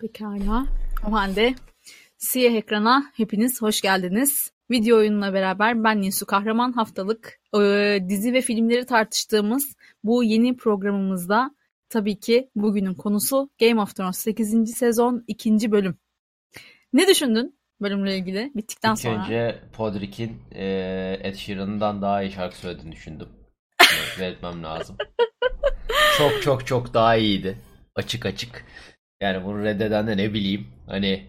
Pekala. O halde siyah ekrana hepiniz hoş geldiniz. Video oyununa beraber ben Nisu Kahraman haftalık e, dizi ve filmleri tartıştığımız bu yeni programımızda tabii ki bugünün konusu Game of Thrones 8. sezon 2. bölüm. Ne düşündün bölümle ilgili bittikten İlk sonra? önce Podrick'in e, Ed Sheeran'dan daha iyi şarkı söylediğini düşündüm. Belirtmem lazım. Çok çok çok daha iyiydi. Açık açık. Yani bunu reddeden de ne bileyim. Hani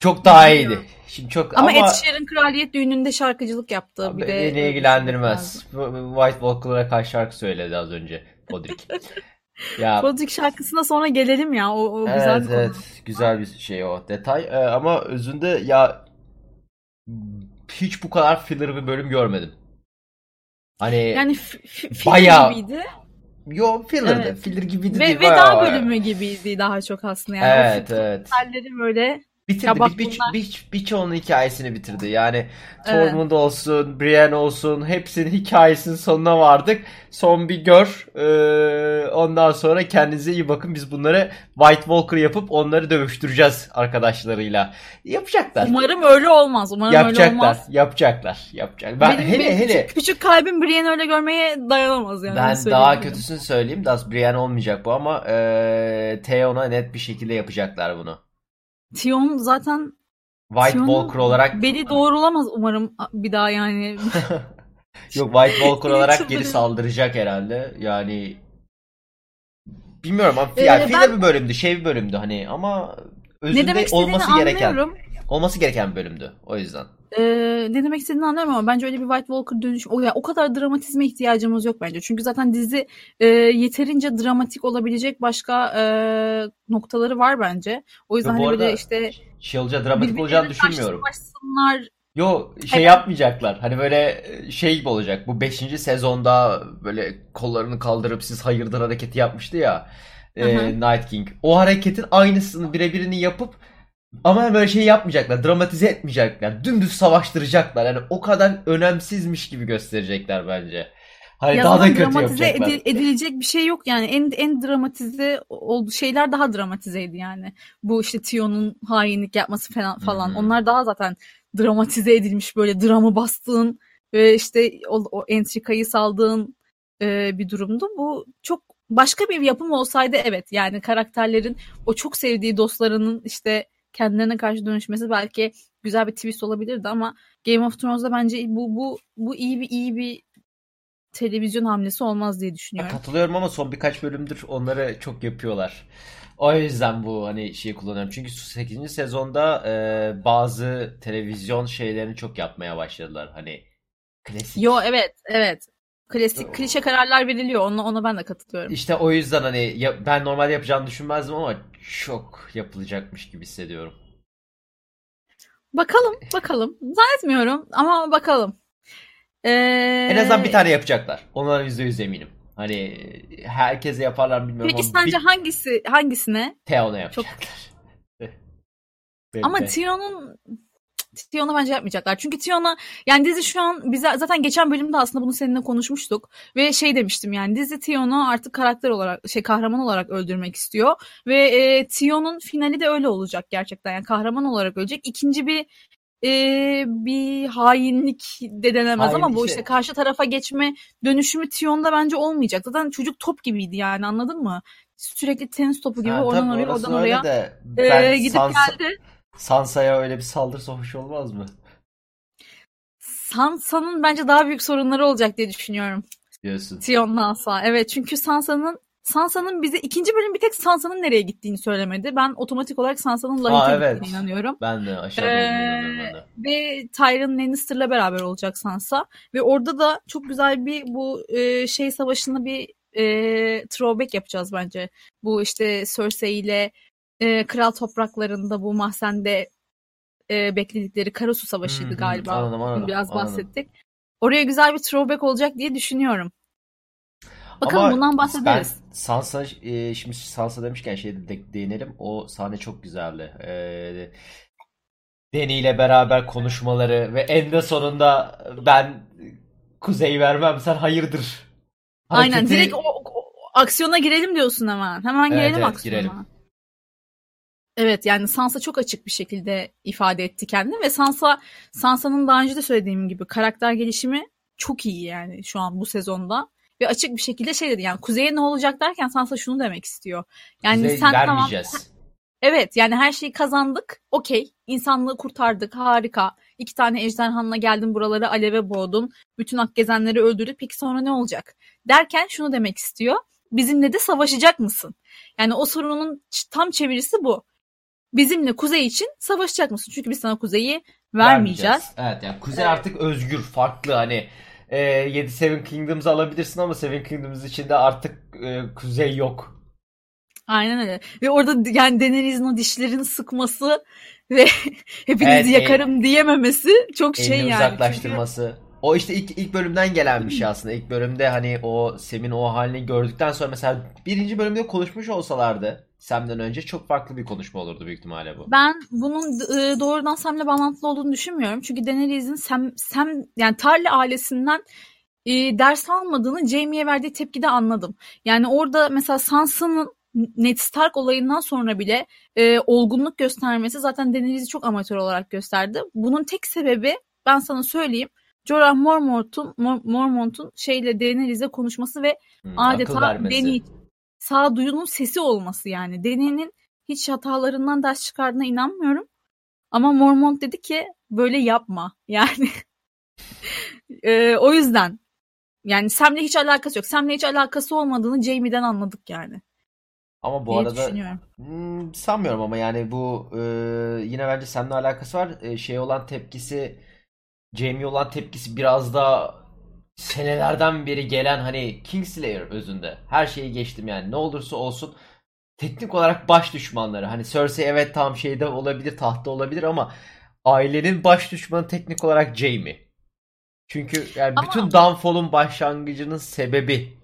çok daha iyiydi. Şimdi çok Ama, ama, Ed Sheeran kraliyet düğününde şarkıcılık yaptı. Abi bir de beni ilgilendirmez. White Walker'lara kaç şarkı söyledi az önce Podrick. ya Podrick şarkısına sonra gelelim ya. O, o güzel evet bir konu. evet güzel bir şey o detay. Ee, ama özünde ya hiç bu kadar filler bir bölüm görmedim. Hani Yani Bayağı- gibiydi. Yo filler'dı. Evet. Filler gibiydi Ve değil. veda bayağı- bölümü gibiydi daha çok aslında yani. Evet evet. finalleri böyle Bitirdi. Ya bak bir, bir, bunlar- bir, birçoğunun hikayesini bitirdi. Yani. Tormund olsun, Brienne olsun hepsinin hikayesinin sonuna vardık. Son bir gör. Ee, ondan sonra kendinize iyi bakın. Biz bunları White Walker yapıp onları dövüştüreceğiz arkadaşlarıyla. Yapacaklar. umarım öyle olmaz. Umarım öyle yapacaklar. olmaz. Yapacaklar. Yapacak. Ben Benim hele bir hele küçük, kalbim Brienne öyle görmeye dayanamaz yani. ben daha kötüsünü söyleyeyim. Das Brienne olmayacak bu ama ee, Theon'a net bir şekilde yapacaklar bunu. Tion zaten White Tion'un Walker olarak beli doğrulamaz umarım bir daha yani. Yok White Walker olarak geri saldıracak herhalde. Yani bilmiyorum ama Ee, yani ben- bir bölümdü, şey bir bölümdü hani ama ne özünde olması gereken anlıyorum. Olması gereken bir bölümdü. O yüzden. Ee, ne demek istediğini anlıyorum ama bence öyle bir White Walker dönüş o, ya, o kadar dramatizme ihtiyacımız yok bence. Çünkü zaten dizi e, yeterince dramatik olabilecek başka e, noktaları var bence. O yüzden hani böyle işte Şey olacak, dramatik olacağını düşünmüyorum. savaşsınlar. Yo şey Evet. yapmayacaklar. Hani böyle şey gibi olacak. Bu 5. sezonda böyle kollarını kaldırıp siz hayırdır hareketi yapmıştı ya. e, Hı. Night King. O hareketin aynısını birebirini yapıp ama böyle şey yapmayacaklar. Dramatize etmeyecekler. Dümdüz savaştıracaklar. Yani o kadar önemsizmiş gibi gösterecekler bence. Hani Ya daha da kötü dramatize yapacaklar. edi- edilecek bir şey yok yani. En en dramatize oldu şeyler daha dramatizeydi yani. Bu işte Tion'un hainlik yapması falan falan. Hı. Onlar daha zaten dramatize edilmiş böyle dramı bastığın ve işte o, o entrikayı saldığın e, bir durumdu. Bu çok başka bir yapım olsaydı evet yani karakterlerin o çok sevdiği dostlarının işte kendilerine karşı dönüşmesi belki güzel bir twist olabilirdi ama Game of Thrones'da bence bu bu bu iyi bir iyi bir televizyon hamlesi olmaz diye düşünüyorum. Katılıyorum ama son birkaç bölümdür onları çok yapıyorlar. O yüzden bu hani şeyi kullanıyorum. Çünkü 8. sezonda e, bazı televizyon şeylerini çok yapmaya başladılar. Hani klasik. Yo evet evet. Klasik klişe kararlar veriliyor. Ona, ona ben de katılıyorum. İşte o yüzden hani ya- ben normalde yapacağını düşünmezdim ama çok yapılacakmış gibi hissediyorum. Bakalım bakalım. Zannetmiyorum ama bakalım. Ee, En azından bir tane yapacaklar. Ondan %100 eminim. Hani herkese yaparlar bilmiyorum Peki sence bir hangisine hangisine? Theon'a yapacaklar. Benim Ama de. Tion'u bence yapmayacaklar. Çünkü Tion'a yani dizi şu an bize zaten geçen bölümde aslında bunu seninle konuşmuştuk ve şey demiştim yani dizi Tion'u artık karakter olarak şey kahraman olarak öldürmek istiyor ve e, Tion'un finali de öyle olacak gerçekten yani kahraman olarak ölecek. İkinci bir e, bir hainlik de denemez ama Hain bu işte- işte karşı tarafa geçme dönüşümü Tion'da bence olmayacak. Zaten çocuk top gibiydi yani anladın mı? Sürekli tenis topu gibi Ha, oradan oraya oradan oraya de e, gidip Sansa, geldi. Sansa'ya öyle bir saldırsa hoş olmaz mı? Sansa'nın bence daha büyük sorunları olacak diye düşünüyorum. Diyorsun. Tionna'sa. Evet çünkü Sansa'nın Sansa'nın bize ikinci bölüm bir tek Sansa'nın nereye gittiğini söylemedi. Ben otomatik olarak Sansa'nın Lahit'e evet. gittiğine inanıyorum. Ben de aşağıda Ee, ben de. Ve Tyrion Lannister'la beraber olacak Sansa. Ve orada da çok güzel bir bu e, şey savaşını bir e, throwback yapacağız bence. Bu işte Cersei ile e, kral topraklarında bu mahzende e, bekledikleri Karasu Savaşı'ydı hı, galiba. anladım, anladım, Biraz anladım. bahsettik. Oraya güzel bir throwback olacak diye düşünüyorum. Bakalım Ama bundan bahsederiz. Ben Sansa e, şimdi Sansa demişken şeyde de, değinelim. O sahne çok güzeldi. Ee, Dany ile beraber konuşmaları ve eninde sonunda ben kuzey vermem sen hayırdır. Aynen Hareketi- direkt o, o- aksiyona girelim diyorsun hemen. Hemen Evet, girelim evet, aksiyona. girelim. Evet yani Sansa çok açık bir şekilde ifade etti kendini ve Sansa Sansa'nın daha önce de söylediğim gibi karakter gelişimi çok iyi yani şu an bu sezonda ve açık bir şekilde şey dedi yani kuzeye ne olacak derken Sansa şunu demek istiyor. Yani Kuzey sen tamam Evet yani her şeyi kazandık. Okey. İnsanlığı kurtardık. Harika. İki tane ejderhanla geldin buraları aleve boğdun. Bütün akgezenleri öldürdük. Peki sonra ne olacak? Derken şunu demek istiyor. Bizimle de savaşacak mısın? Yani o sorunun tam çevirisi bu. Bizimle kuzey için savaşacak mısın? Çünkü biz sana kuzeyi vermeyeceğiz. Evet yani kuzey artık özgür, farklı hani e, 7 Seven Kingdoms'ı alabilirsin ama Seven Kingdoms içinde artık e, kuzey yok. Aynen öyle. Ve orada yani Daenerys'in o dişlerini sıkması ve hepinizi Evet, yakarım diyememesi çok şey yani. uzaklaştırması. O işte ilk ilk bölümden gelen bir şey aslında. İlk bölümde hani o Sam'in o halini gördükten sonra mesela birinci bölümde konuşmuş olsalardı Sam'den önce çok farklı bir konuşma olurdu büyük ihtimalle bu. Ben bunun e, doğrudan Sam'le bağlantılı olduğunu düşünmüyorum. Çünkü Daenerys'in Sam, Sam yani Tarly ailesinden e, ders almadığını Jaime'ye verdiği tepkide anladım. Yani orada mesela Sansa'nın Ned Stark olayından sonra bile e, olgunluk göstermesi zaten Daenerys'i çok amatör olarak gösterdi. Bunun tek sebebi ben sana söyleyeyim. Jorah Mormont'un Mormont'un şeyle Daenerys'e konuşması ve Hmm, adeta. Dany sağduyunun sesi olması yani. Dany'nin hiç hatalarından ders çıkardığına inanmıyorum. Ama Mormont dedi ki böyle yapma. Yani e, o yüzden yani Sam'le hiç alakası yok. Sam'le hiç alakası olmadığını Jaime'den anladık yani. Ama bu diye arada. Hmm, sanmıyorum ama yani bu e, yine bence seninle alakası var. E, şey olan tepkisi Jamie olan tepkisi biraz da senelerden beri gelen hani Kingslayer özünde. Her şeyi geçtim yani ne olursa olsun teknik olarak baş düşmanları. Hani Cersei evet tam şeyde olabilir, tahtta olabilir ama ailenin baş düşmanı teknik olarak Jaime. Çünkü yani Ama- bütün downfall'un başlangıcının sebebi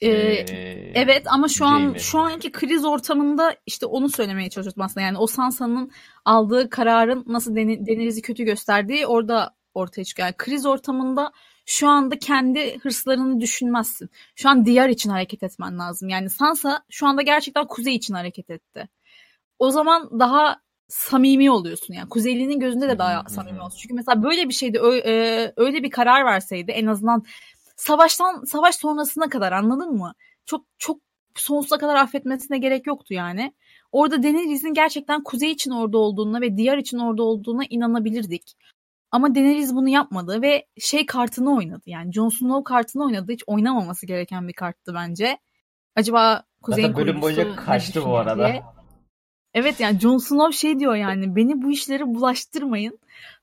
Ee, e, Evet ama şu an Jaime. şu anki kriz ortamında işte onu söylemeye çalışıyordum aslında. Yani o Sansa'nın aldığı kararın nasıl Deni- Daenerys'i kötü gösterdiği orada ortaya çıkıyor. Yani kriz ortamında şu anda kendi hırslarını düşünmezsin. Şu an diyar için hareket etmen lazım. Yani Sansa şu anda gerçekten kuzey için hareket etti. O zaman daha samimi oluyorsun yani. Kuzeyli'nin gözünde de daha samimi olsun. Çünkü mesela böyle bir şeyde öyle bir karar verseydi en azından savaştan savaş sonrasına kadar anladın mı? Çok çok sonsuza kadar affetmesine gerek yoktu yani. Orada Daenerys'in gerçekten kuzey için orada olduğuna ve diğer için orada olduğuna inanabilirdik. Ama Daenerys bunu yapmadı ve şey kartını oynadı. Yani Jon Snow kartını oynadı. Hiç oynamaması gereken bir karttı bence. Acaba Kuzey'in Zaten bölüm boyunca kaçtı bu arada. diye. Evet yani Jon Snow şey diyor yani beni bu işlere bulaştırmayın.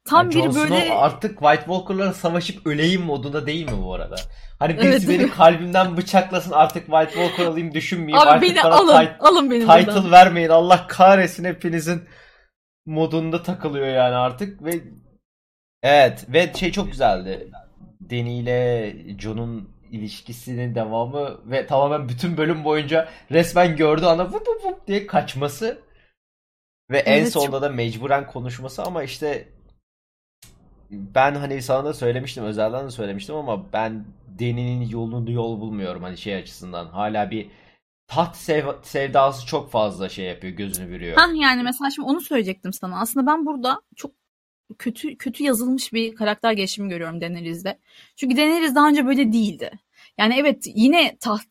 Tam Yani Jon bir böyle Snow artık White Walker'lara savaşıp öleyim modunda değil mi bu arada? Hani birisi Evet, beni kalbimden bıçaklasın artık White Walker alayım düşünmeyeyim. abi artık beni bana alın tit- alın beni title buradan. vermeyin. Allah kahretsin hepinizin modunda takılıyor yani artık ve evet ve şey çok güzeldi. Dany ile Jon'un ilişkisinin devamı ve tamamen bütün bölüm boyunca resmen gördüğü anda vup vup vup diye kaçması ve en Evet, çok- sonunda da mecburen konuşması ama işte ben hani sana da söylemiştim özelden de söylemiştim ama ben Dany'nin yolunu yol bulmuyorum hani şey açısından hala bir taht sev- sevdası çok fazla şey yapıyor gözünü bürüyor. Hah yani mesela şimdi onu söyleyecektim sana. Aslında ben burada çok kötü kötü yazılmış bir karakter gelişimi görüyorum Daenerys'de. Çünkü Daenerys daha önce böyle değildi. Yani evet yine taht.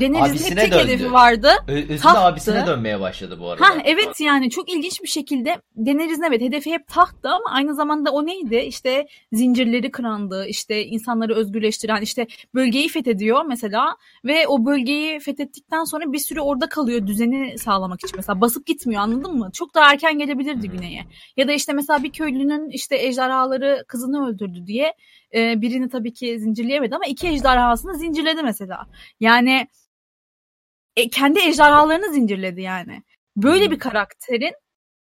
Hep Abisine tek döndü. hedefi vardı. Ö- Özünde Tahtı. abisine dönmeye başladı bu arada. Ha evet yani çok ilginç bir şekilde Daenerys'in evet hedefi hep tahttı ama aynı zamanda o neydi? İşte zincirleri kırandı, işte insanları özgürleştiren, işte bölgeyi fethediyor mesela ve o bölgeyi fethettikten sonra bir süre orada kalıyor düzeni sağlamak için mesela basıp gitmiyor anladın mı? Çok daha erken gelebilirdi hı. güneye. Ya da işte mesela bir köylünün işte ejderhaları kızını öldürdü diye e, birini tabii ki zincirleyemedi ama iki ejderhasını zincirledi mesela. Yani e, kendi ejderhalarını zincirledi yani. Böyle bir karakterin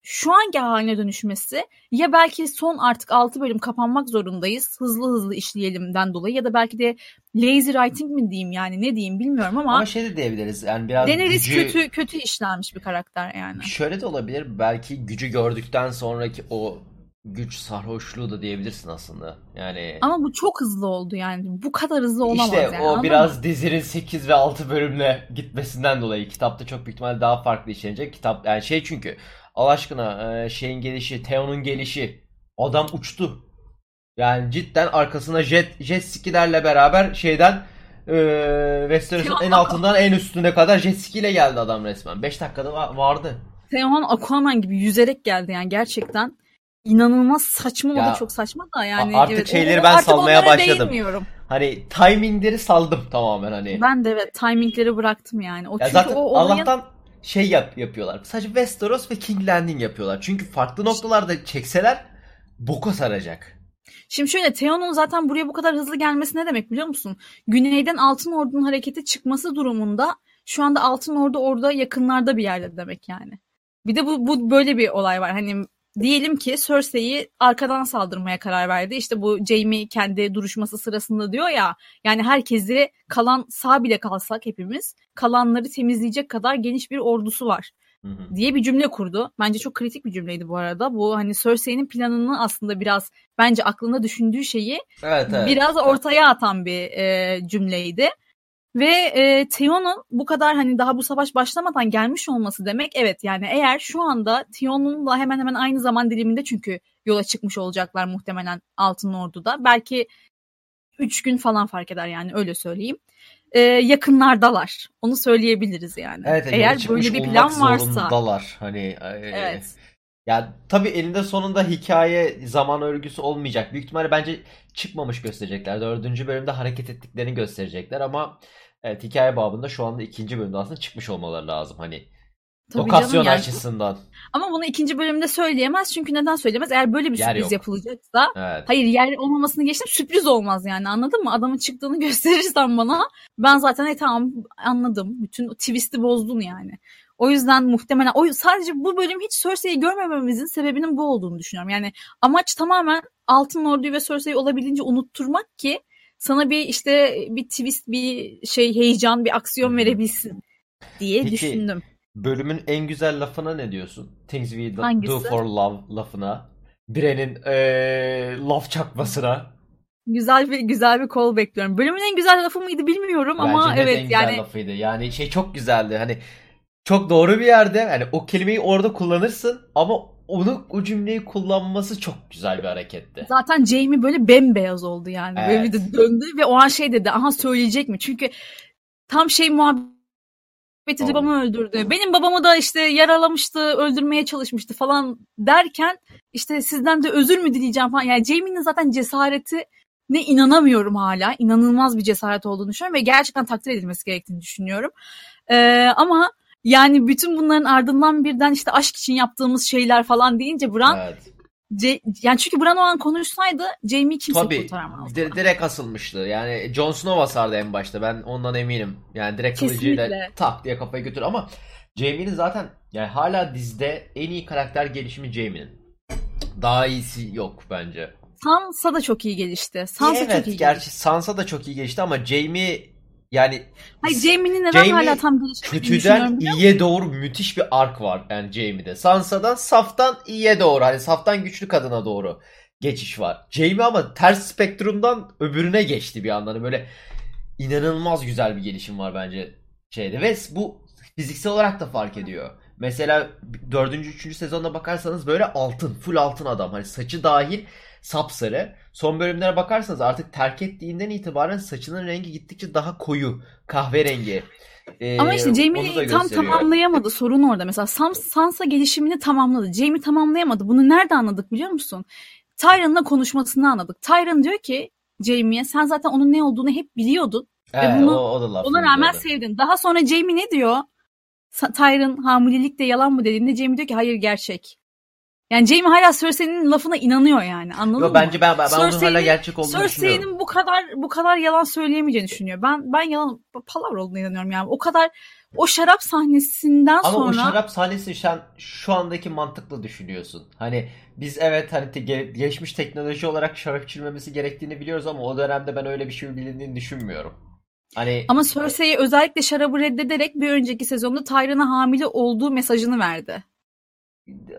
şu anki haline dönüşmesi ya belki son artık 6 bölüm kapanmak zorundayız. Hızlı hızlı işleyelimden dolayı ya da belki de lazy writing mi diyeyim yani ne diyeyim bilmiyorum ama, Ama şey de diyebiliriz yani biraz Daenerys gücü kötü kötü işlenmiş bir karakter yani. şöyle de olabilir belki gücü gördükten sonraki o güç sarhoşluğu da diyebilirsin aslında. Yani Ama bu çok hızlı oldu yani. Bu kadar hızlı olamaz işte yani. o biraz dizinin 8 ve 6 bölümle gitmesinden dolayı kitapta çok büyük ihtimalle daha farklı işlenecek. Kitap yani şey çünkü Allah aşkına e, şeyin gelişi, Theon'un gelişi adam uçtu. Yani cidden arkasına jet jet skilerle beraber şeyden e, Westeros'un en altından en üstüne kadar jet ski ile geldi adam resmen. 5 dakikada va- vardı. Teoman Aquaman gibi yüzerek geldi yani gerçekten. İnanılmaz saçma o Ya, da çok saçma da yani. artık evet, şeyleri o- ben artık salmaya başladım. değinmiyorum. Hani timingleri saldım tamamen hani. Ben de evet timingleri bıraktım yani. O Ya çünkü zaten o olayın Allah'tan şey yap yapıyorlar. Sadece Westeros ve King Landing yapıyorlar. Çünkü farklı noktalarda çekseler boka saracak. Şimdi şöyle Theon'un zaten buraya bu kadar hızlı gelmesi ne demek biliyor musun? Güneyden Altın Ordu'nun harekete çıkması durumunda şu anda Altın Ordu orada yakınlarda bir yerde demek yani. Bir de bu, bu böyle bir olay var. Hani diyelim ki Cersei'yi arkadan saldırmaya karar verdi. İşte bu Jaime kendi duruşması sırasında diyor ya yani herkesi kalan sağ bile kalsak hepimiz kalanları temizleyecek kadar geniş bir ordusu var diye bir cümle kurdu. Bence çok kritik bir cümleydi bu arada. Bu hani Cersei'nin planını aslında biraz bence aklında düşündüğü şeyi Evet evet. biraz ortaya atan bir e, cümleydi. Ve e, Theon'un bu kadar hani daha bu savaş başlamadan gelmiş olması demek evet yani eğer şu anda Theon'unla hemen hemen aynı zaman diliminde çünkü yola çıkmış olacaklar muhtemelen Altın Ordu'da. Belki 3 gün falan fark eder yani öyle söyleyeyim. E, yakınlardalar. Onu söyleyebiliriz yani. Evet, eğer böyle bir plan varsa. zorundalar. Hani e, Evet. Ya tabii elinde sonunda hikaye zaman örgüsü olmayacak. Büyük ihtimalle bence çıkmamış gösterecekler. Dördüncü bölümde hareket ettiklerini gösterecekler ama evet hikaye babında şu anda ikinci bölümde aslında çıkmış olmaları lazım. Hani Tabii lokasyon yani. açısından. Ama bunu ikinci bölümde söyleyemez. Çünkü neden söyleyemez? Eğer böyle bir Yer sürpriz yok. yapılacaksa Evet. hayır yer olmamasını geçtim sürpriz olmaz yani anladın mı? Adamın çıktığını gösterirsen bana ben zaten e tamam anladım. Bütün twist'i bozdun yani. O yüzden muhtemelen o sadece bu bölüm hiç Cersei'yi görmememizin sebebinin bu olduğunu düşünüyorum. Yani amaç tamamen Altın Ordu'yu ve Cersei'yi olabildiğince unutturmak ki sana bir işte bir twist, bir şey heyecan, bir aksiyon verebilsin diye Peki, düşündüm. Bölümün en güzel lafına ne diyorsun? Things we do Hangisi? for love lafına. Birenin eee laf çakmasına. Güzel bir güzel bir kol bekliyorum. Bölümün en güzel lafı mıydı bilmiyorum ama Bence net evet en güzel yani lafıydı. Yani şey çok güzeldi. Hani çok doğru bir yerde. Hani o kelimeyi orada kullanırsın ama onu o cümleyi kullanması çok güzel bir hareketti. zaten Jamie böyle bembeyaz oldu yani. Böyle Evet. bir de döndü ve o an şey dedi. Aha söyleyecek mi? Çünkü tam şey muhabbeti Doğru. babamı öldürdü. Benim babamı da işte yaralamıştı, öldürmeye çalışmıştı falan derken işte sizden de özür mü dileyeceğim falan. Yani Jamie'nin zaten cesareti ne inanamıyorum hala. İnanılmaz bir cesaret olduğunu düşünüyorum ve gerçekten takdir edilmesi gerektiğini düşünüyorum. Ee, ama yani bütün bunların ardından birden işte aşk için yaptığımız şeyler falan deyince Bran Evet. Ce- yani çünkü Bran o an konuşsaydı Jamie kimse Tabii. kurtaramazdı. Di- direkt asılmıştı. Yani Jon Snow asardı en başta. Ben ondan eminim. Yani direkt kılıcıyla tak diye kafayı götür ama Jaime'nin zaten yani hala dizide en iyi karakter gelişimi Jaime'nin. Daha iyisi yok bence. Sansa da çok iyi gelişti. Sansa evet, çok iyi gerçi gelişti. Sansa da çok iyi geçti ama Jaime yani Hayır Jaime'nin neden Jaime hala tam gelişmediğini kötüden düşünüyorum biliyor iyiye doğru müthiş bir ark var yani Jaime'de. Sansa'dan saftan iyiye doğru hani saftan güçlü kadına doğru geçiş var. Jaime ama ters spektrumdan öbürüne geçti bir anda. Hani böyle inanılmaz güzel bir gelişim var bence şeyde ve bu fiziksel olarak da fark ediyor. Mesela 4. 3. sezonda bakarsanız böyle altın, full altın adam. Hani saçı dahil sapsarı. Son bölümlere bakarsanız artık terk ettiğinden itibaren saçının rengi gittikçe daha koyu, kahverengi. Ee, Ama işte Jamie'yi tam tamamlayamadı. Sorun orada. Mesela Sam, Sansa gelişimini tamamladı. Jamie tamamlayamadı. Bunu nerede anladık biliyor musun? Tyrion'la konuşmasını anladık. Tyrion diyor ki Jamie'ye sen zaten onun ne olduğunu hep biliyordun. Evet, bunu- o, o Ona rağmen söylüyordu. sevdin. Daha sonra Jamie ne diyor? Tyrion hamilelik de yalan mı dediğinde Jamie diyor ki hayır gerçek. Yani Jamie hala Cersei'nin lafına inanıyor yani. Anladın Yo, mı? bence ben, ben, onun hala Cersei'nin- gerçek olduğunu düşünüyorum. Cersei'nin bu kadar bu kadar yalan söyleyemeyeceğini düşünüyor. Ben ben yalan palavra olduğuna inanıyorum yani. O kadar o şarap sahnesinden Ama sonra o şarap sahnesi sen şu andaki mantıklı düşünüyorsun. Hani biz evet hani te- ge- gelişmiş teknoloji olarak şarap içilmemesi gerektiğini biliyoruz ama o dönemde ben öyle bir şey bilindiğini düşünmüyorum. Hani ama Cersei'ye özellikle şarabı reddederek bir önceki sezonda Tyrion'a hamile olduğu mesajını verdi.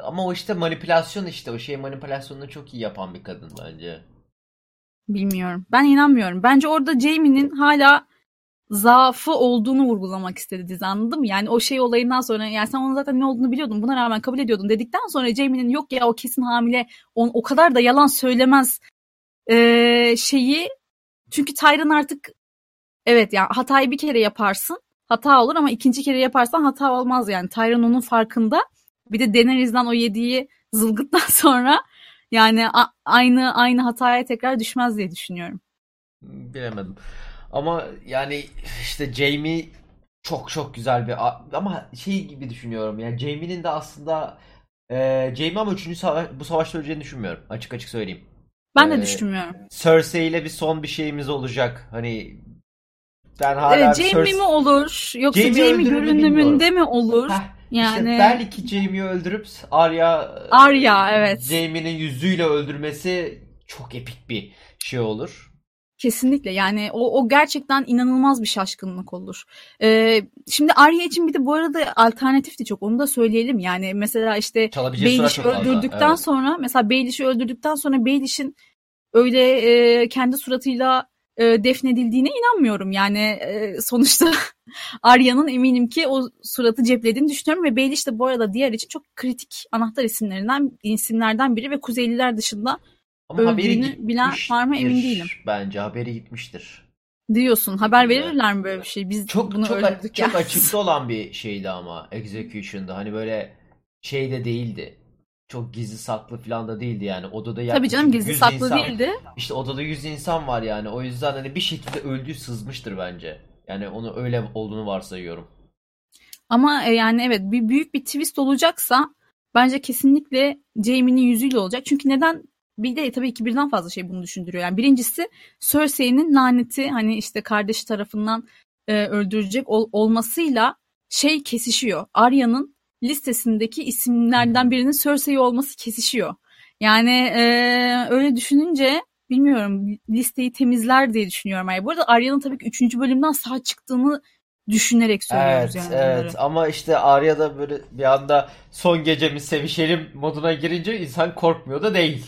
Ama o işte manipülasyon işte o şey manipülasyonunu çok iyi yapan bir kadın bence. Bilmiyorum. Ben inanmıyorum. Bence orada Jamie'nin hala zaafı olduğunu vurgulamak istedi dizi anladın mı? Yani o şey olayından sonra yani sen onun zaten ne olduğunu biliyordun buna rağmen kabul ediyordun dedikten sonra Jamie'nin yok ya o kesin hamile on, o kadar da yalan söylemez ee, şeyi çünkü Tyron artık evet yani hatayı bir kere yaparsın hata olur ama ikinci kere yaparsan hata olmaz yani. Tyron onun farkında. Bir de Daenerys'den o yediği zılgıttan sonra yani aynı aynı hataya tekrar düşmez diye düşünüyorum. Bilemedim. Ama yani işte Jamie çok çok güzel bir ama şey gibi düşünüyorum. Yani Jamie'nin de aslında e, Jamie ama 3. Savaş, bu savaşta öleceğini düşünmüyorum. Açık açık söyleyeyim. Ben de ee, düşünmüyorum. Cersei ile bir son bir şeyimiz olacak. Hani ben hala evet, Jamie Cersei... mi olur yoksa Jamie, Jamie görünümünde mi olur? Heh, yani işte belki Jamie'yi öldürüp Arya Arya evet. Jamie'nin yüzüyle öldürmesi çok epik bir şey olur. Kesinlikle yani o, o gerçekten inanılmaz bir şaşkınlık olur. Ee, şimdi Arya için bir de bu arada alternatif de çok onu da söyleyelim. Yani mesela işte Baelish'i öldürdükten evet. sonra mesela Baelish'i öldürdükten sonra Baelish'in öyle e, kendi suratıyla e, defnedildiğine inanmıyorum. Yani e, sonuçta Arya'nın eminim ki o suratı ceplediğini düşünüyorum ve Baelish de bu arada diğer için çok kritik anahtar isimlerinden isimlerden biri ve Kuzeyliler dışında Ama öldüğünü bilen var mı emin değilim. Bence haberi gitmiştir. Diyorsun. Haber verirler mi böyle bir şey? Biz çok bunu çok, öldürdük çok açıkta olan bir şeydi ama Execution'da. Hani böyle şey de değildi çok gizli saklı falan da değildi yani. Odada yaklaşık Tabii canım gizli saklı insan, değildi. İşte odada 100 insan var yani. O yüzden hani bir şekilde öldüğü sızmıştır bence. Yani onu öyle olduğunu varsayıyorum. Ama e, yani evet bir büyük bir twist olacaksa bence kesinlikle Jaime'nin yüzüyle olacak. Çünkü neden bir de tabii ki birden fazla şey bunu düşündürüyor. Yani birincisi Cersei'nin laneti hani işte kardeşi tarafından e, öldürecek ol, olmasıyla şey kesişiyor. Arya'nın listesindeki isimlerden birinin Cersei olması kesişiyor. Yani e, öyle düşününce bilmiyorum listeyi temizler diye düşünüyorum. Yani bu arada Arya'nın tabii ki 3. bölümden sağ çıktığını düşünerek söylüyoruz evet, yani. Evet bunları. ama işte Arya da böyle bir anda son gecemiz sevişelim moduna girince insan korkmuyor da değil.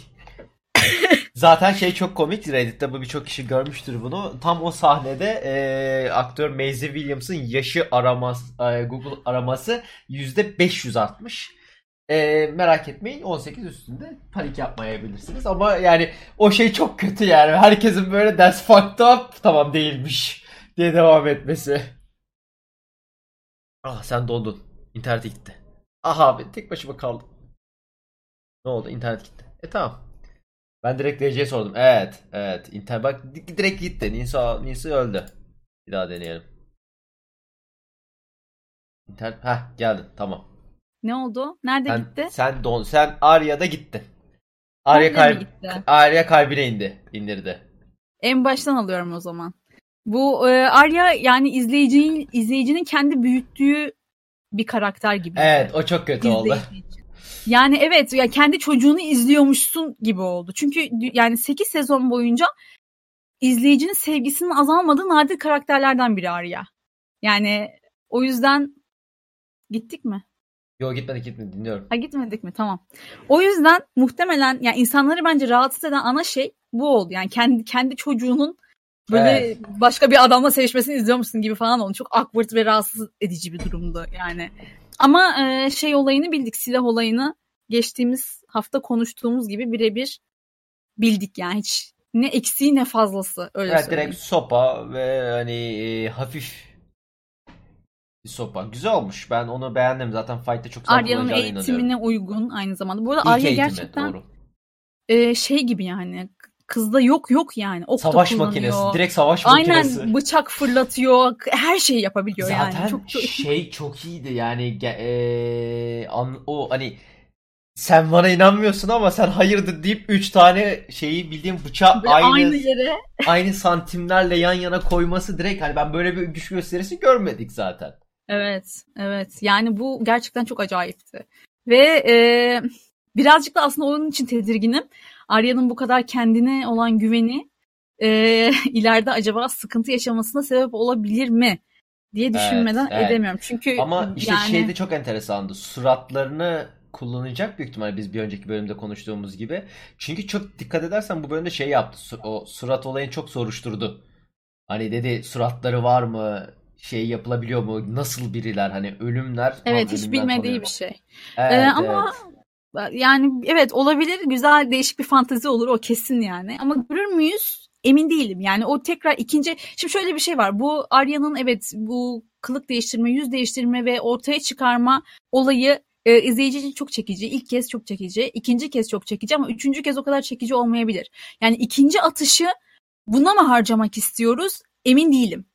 Zaten şey çok komik Reddit'te bu birçok kişi görmüştür bunu. Tam o sahnede e, aktör Maisie Williams'ın yaşı araması e, Google araması %500 artmış. E, merak etmeyin 18 üstünde panik yapmayabilirsiniz ama yani o şey çok kötü yani. Herkesin böyle that's fucked up tamam değilmiş diye devam etmesi. Ah sen dondun. İnternet gitti. Ah abi tek başıma kaldım. Ne oldu? İnternet gitti. E tamam. Ben direkt DC'ye sordum. Evet. Evet. İnter bak direkt gitti. Nisa, Nisa öldü. Bir daha deneyelim. İnternet. Heh geldin. Tamam. Ne oldu? Nerede sen, gitti? Sen don sen Arya'da gittin. Arya kalp Arya kalbine indi. indirdi. En baştan alıyorum o zaman. Bu e, Arya yani izleyicinin izleyicinin kendi büyüttüğü bir karakter gibi. Evet, o çok kötü İzleyici oldu. Yani evet ya kendi çocuğunu izliyormuşsun gibi oldu. Çünkü yani 8 sezon boyunca izleyicinin sevgisinin azalmadığı nadir karakterlerden biri Arya. Yani o yüzden gittik mi? Yok gitmedik gitmedik dinliyorum. Ha gitmedik mi? Tamam. O yüzden muhtemelen yani insanları bence rahatsız eden ana şey bu oldu. Yani kendi kendi çocuğunun böyle evet. başka bir adamla sevişmesini izliyormuşsun gibi falan oldu. Çok awkward ve rahatsız edici bir durumdu yani. Ama e, şey olayını bildik. Silah olayını geçtiğimiz hafta konuştuğumuz gibi birebir bildik yani hiç ne eksiği ne fazlası öyle evet, söyleyeyim. direkt sopa ve hani e, hafif bir sopa. Güzel olmuş. Ben onu beğendim. Zaten fight'te çok güzel Arya'nın eğitimine uygun aynı zamanda. Bu arada İlk Arya eğitimi, gerçekten doğru. E, şey gibi yani Kızda yok yok yani. Ok savaş makinesi. Direkt savaş Aynen, makinesi. Aynen bıçak fırlatıyor. Her şeyi yapabiliyor Zaten yani. Zaten çok, çok... şey çok iyiydi yani e, an, o hani sen bana inanmıyorsun ama sen hayırdır deyip 3 tane şeyi bildiğim bıçağı aynı, aynı yere aynı santimlerle yan yana koyması direkt hani ben böyle bir güç gösterisi görmedik zaten. Evet, evet. Yani bu gerçekten çok acayipti. Ve e, birazcık da aslında onun için tedirginim. Arya'nın bu kadar kendine olan güveni e, ileride acaba sıkıntı yaşamasına sebep olabilir mi diye düşünmeden evet, evet. edemiyorum. Çünkü ama işte yani... şeyde çok enteresandı. Suratlarını kullanacak büyük ihtimalle biz bir önceki bölümde konuştuğumuz gibi. Çünkü çok dikkat edersen bu bölümde şey yaptı. O surat olayını çok soruşturdu. Hani dedi suratları var mı? Şey yapılabiliyor mu? Nasıl biriler? Hani ölümler. Evet hiç bilmediği tanıyor. bir şey. Evet, ee, ama evet. Yani evet olabilir. Güzel değişik bir fantezi olur o kesin yani. Ama görür müyüz? Emin değilim. Yani o tekrar ikinci... Şimdi şöyle bir şey var. Bu Arya'nın evet bu kılık değiştirme, yüz değiştirme ve ortaya çıkarma olayı e, izleyici için çok çekici. İlk kez çok çekici. ikinci kez çok çekici ama üçüncü kez o kadar çekici olmayabilir. Yani ikinci atışı buna mı harcamak istiyoruz? Emin değilim.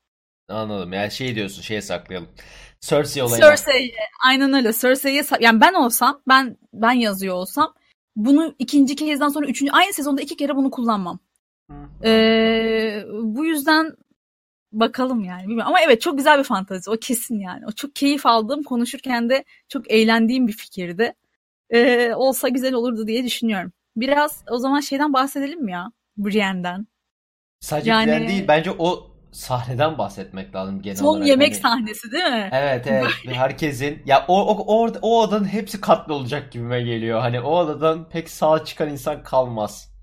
Anladım. Yani şey diyorsun, şeye saklayalım. Cersei olayına. Cersei'ye. Aynen öyle. Cersei'ye yani ben olsam, ben ben yazıyor olsam bunu ikinci kezden sonra üçüncü aynı sezonda iki kere bunu kullanmam. Ee, bu yüzden bakalım yani bilmiyorum. Ama evet çok güzel bir fantezi o kesin yani. O çok keyif aldığım konuşurken de çok eğlendiğim bir fikirdi. Ee, olsa güzel olurdu diye düşünüyorum. Biraz o zaman şeyden bahsedelim mi ya? Brienne'den. Sadece yani... Brienne değil bence o sahneden bahsetmek lazım genel Son olarak. Son yemek hani... sahnesi değil mi? Evet evet. Herkesin ya o o o, o odanın hepsi katlı olacak gibime geliyor. Hani o odadan pek sağ çıkan insan kalmaz.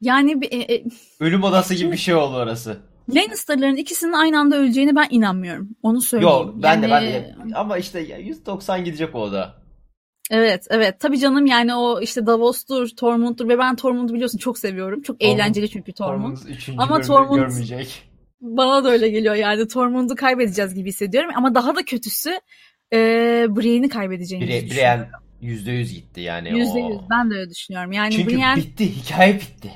Yani e, e, ölüm odası gibi bir şey oldu orası. Lannister'ların ikisinin aynı anda öleceğini ben inanmıyorum. Onu söyleyeyim. Yok ben yani... de ben de ama işte 190 gidecek o da. Evet evet tabii canım yani o işte Davos'tur, Tormund'dur ve ben Tormund'u biliyorsun çok seviyorum. Çok Tormund, eğlenceli çünkü Tormund. Tormund ama Tormund görmeyecek. Bana da öyle geliyor yani Tormund'u kaybedeceğiz gibi hissediyorum ama daha da kötüsü e, Brienne'i kaybedeceğimizi Bri-. Brienne %100 gitti yani. %100 ben de öyle düşünüyorum. Yani Çünkü Brienne... bitti hikaye bitti.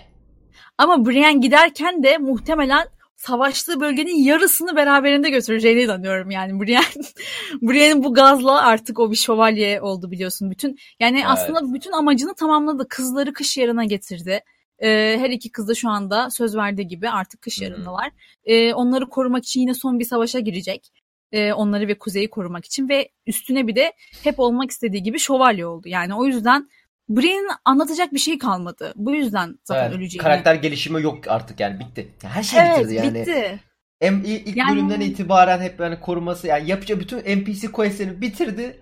Ama Brienne giderken de muhtemelen savaştığı bölgenin yarısını beraberinde götüreceğine inanıyorum yani Brienne. Brienne'in bu gazla artık o bir şövalye oldu biliyorsun bütün. Yani evet. aslında bütün amacını tamamladı. Kızları kış yarına getirdi. Ee, her iki kız da şu anda söz verdiği gibi artık kış yarındalar. Ee, onları korumak için yine son bir savaşa girecek. Ee, onları ve kuzeyi korumak için ve üstüne bir de hep olmak istediği gibi şövalye oldu. Yani o yüzden Brienne'in anlatacak bir şey kalmadı. Bu yüzden zaten evet, öleceğini. Karakter gelişimi yok artık yani bitti. Her şey evet, bitirdi yani. bitti. Em, ilk yani... bölümden itibaren hep yani koruması yani yapacağı bütün NPC questlerini bitirdi.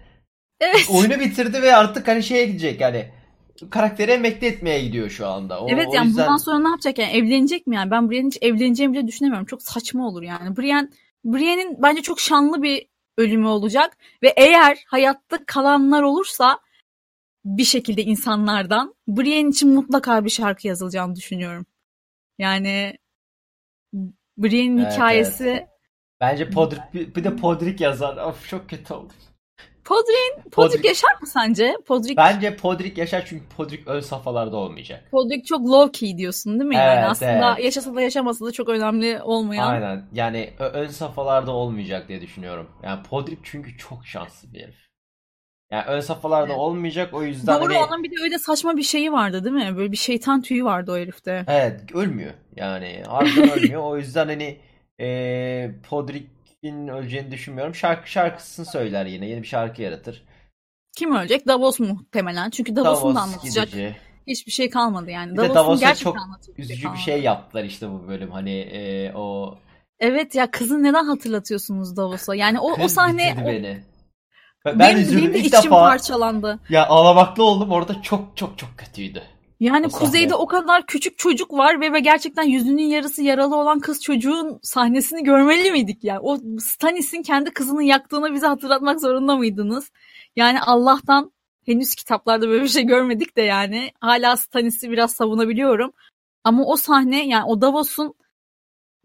Evet. Oyunu bitirdi ve artık hani şeye gidecek yani karakteri emekli etmeye gidiyor şu anda. O, evet o yani yüzden... bundan sonra ne yapacak yani evlenecek mi yani? Ben Brienne'in hiç evleneceğimi bile düşünemiyorum. Çok saçma olur yani. Brienne Brienne'in bence çok şanlı bir ölümü olacak ve eğer hayatta kalanlar olursa bir şekilde insanlardan Brienne için mutlaka bir şarkı yazılacağını düşünüyorum. Yani Brienne'in evet, hikayesi evet. Bence Podrick bir de Podrick yazar. Of çok kötü oldu. Podrick, Podrick yaşar mı sence? Podrick Bence Podrick yaşar çünkü Podrick ön safhalarda olmayacak. Podrick çok low key diyorsun değil mi? Evet, yani aslında evet. yaşasa da yaşamasa da çok önemli olmayan. Aynen. Yani ön safhalarda olmayacak diye düşünüyorum. Yani Podrick çünkü çok şanslı bir herif. Yani ön safhalarda evet. olmayacak o yüzden Doğru hani... onun bir de öyle saçma bir şeyi vardı değil mi? Böyle bir şeytan tüyü vardı o herifte. Evet ölmüyor. Yani harbiden ölmüyor. O yüzden hani e, Podrick'in öleceğini düşünmüyorum. Şarkı şarkısını söyler yine. Yeni bir şarkı yaratır. Kim ölecek? Davos muhtemelen. Çünkü Davos'un Davos da anlatacak gidici. hiçbir şey kalmadı yani. Bir Davos'un gerçekten çok üzücü bir şey yaptılar işte bu bölüm. Hani e, o Evet ya kızı neden hatırlatıyorsunuz Davos'a? Yani o, Kız o sahne o, beni. Ben, ben benim, benim de ilk içim defa, parçalandı. Ya ağlamaklı oldum orada çok çok çok kötüydü. Yani o kuzeyde sahne. o kadar küçük çocuk var ve, ve gerçekten yüzünün yarısı yaralı olan kız çocuğun sahnesini görmeli miydik yani? O Stannis'in kendi kızını yaktığını bize hatırlatmak zorunda mıydınız? Yani Allah'tan henüz kitaplarda böyle bir şey görmedik de yani hala Stannis'i biraz savunabiliyorum. Ama o sahne yani o Davos'un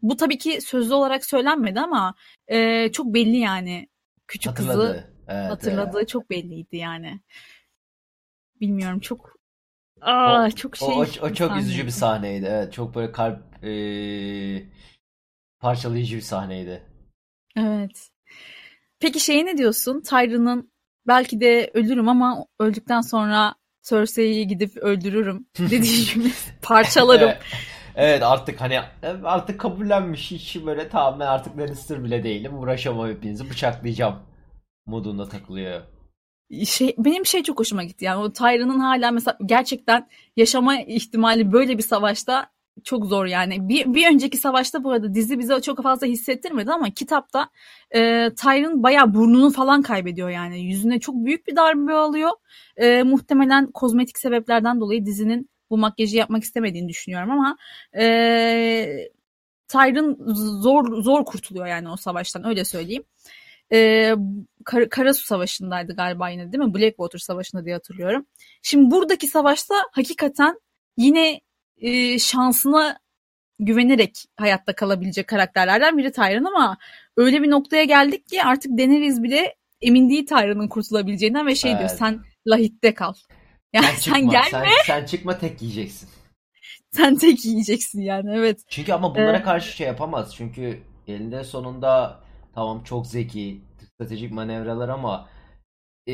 bu tabii ki sözlü olarak söylenmedi ama e, çok belli yani küçük Hatırladı. kızı Evet, hatırladığı evet. çok belliydi yani. Bilmiyorum çok Aa, o, çok şey. O, o, o çok üzücü bir sahneydi. Evet, çok böyle kalp e, parçalayıcı bir sahneydi. Evet. Peki şey ne diyorsun? Tyrion'un belki de ölürüm ama öldükten sonra Cersei'yi gidip öldürürüm dediği cümle parçalarım. evet. evet artık hani artık kabullenmiş hiç böyle tamam ben artık Lannister bile değilim uğraşamam hepinizi bıçaklayacağım modunda takılıyor. Şey, benim şey çok hoşuma gitti yani o Tyrion'un hala mesela gerçekten yaşama ihtimali böyle bir savaşta çok zor yani. Bir, bir önceki savaşta bu arada dizi bize çok fazla hissettirmedi ama kitapta e, Tyrion bayağı burnunu falan kaybediyor yani. Yüzüne çok büyük bir darbe alıyor. E, muhtemelen kozmetik sebeplerden dolayı dizinin bu makyajı yapmak istemediğini düşünüyorum ama e, Tyrion zor zor kurtuluyor yani o savaştan öyle söyleyeyim. E, Kar Karasu Savaşı'ndaydı galiba yine değil mi? Blackwater Savaşı'nda diye hatırlıyorum. Şimdi buradaki savaşta hakikaten yine e, şansına güvenerek hayatta kalabilecek karakterlerden biri Tyrion ama öyle bir noktaya geldik ki artık Daenerys bile emin değil Tyrion'un kurtulabileceğinden ve şey evet. diyor sen Lahit'te kal. Yani sen, çıkma, sen gelme. Sen, sen çıkma tek yiyeceksin. sen tek yiyeceksin yani evet. Çünkü ama bunlara ee, karşı şey yapamaz. Çünkü elinde sonunda tamam çok zeki stratejik manevralar ama e,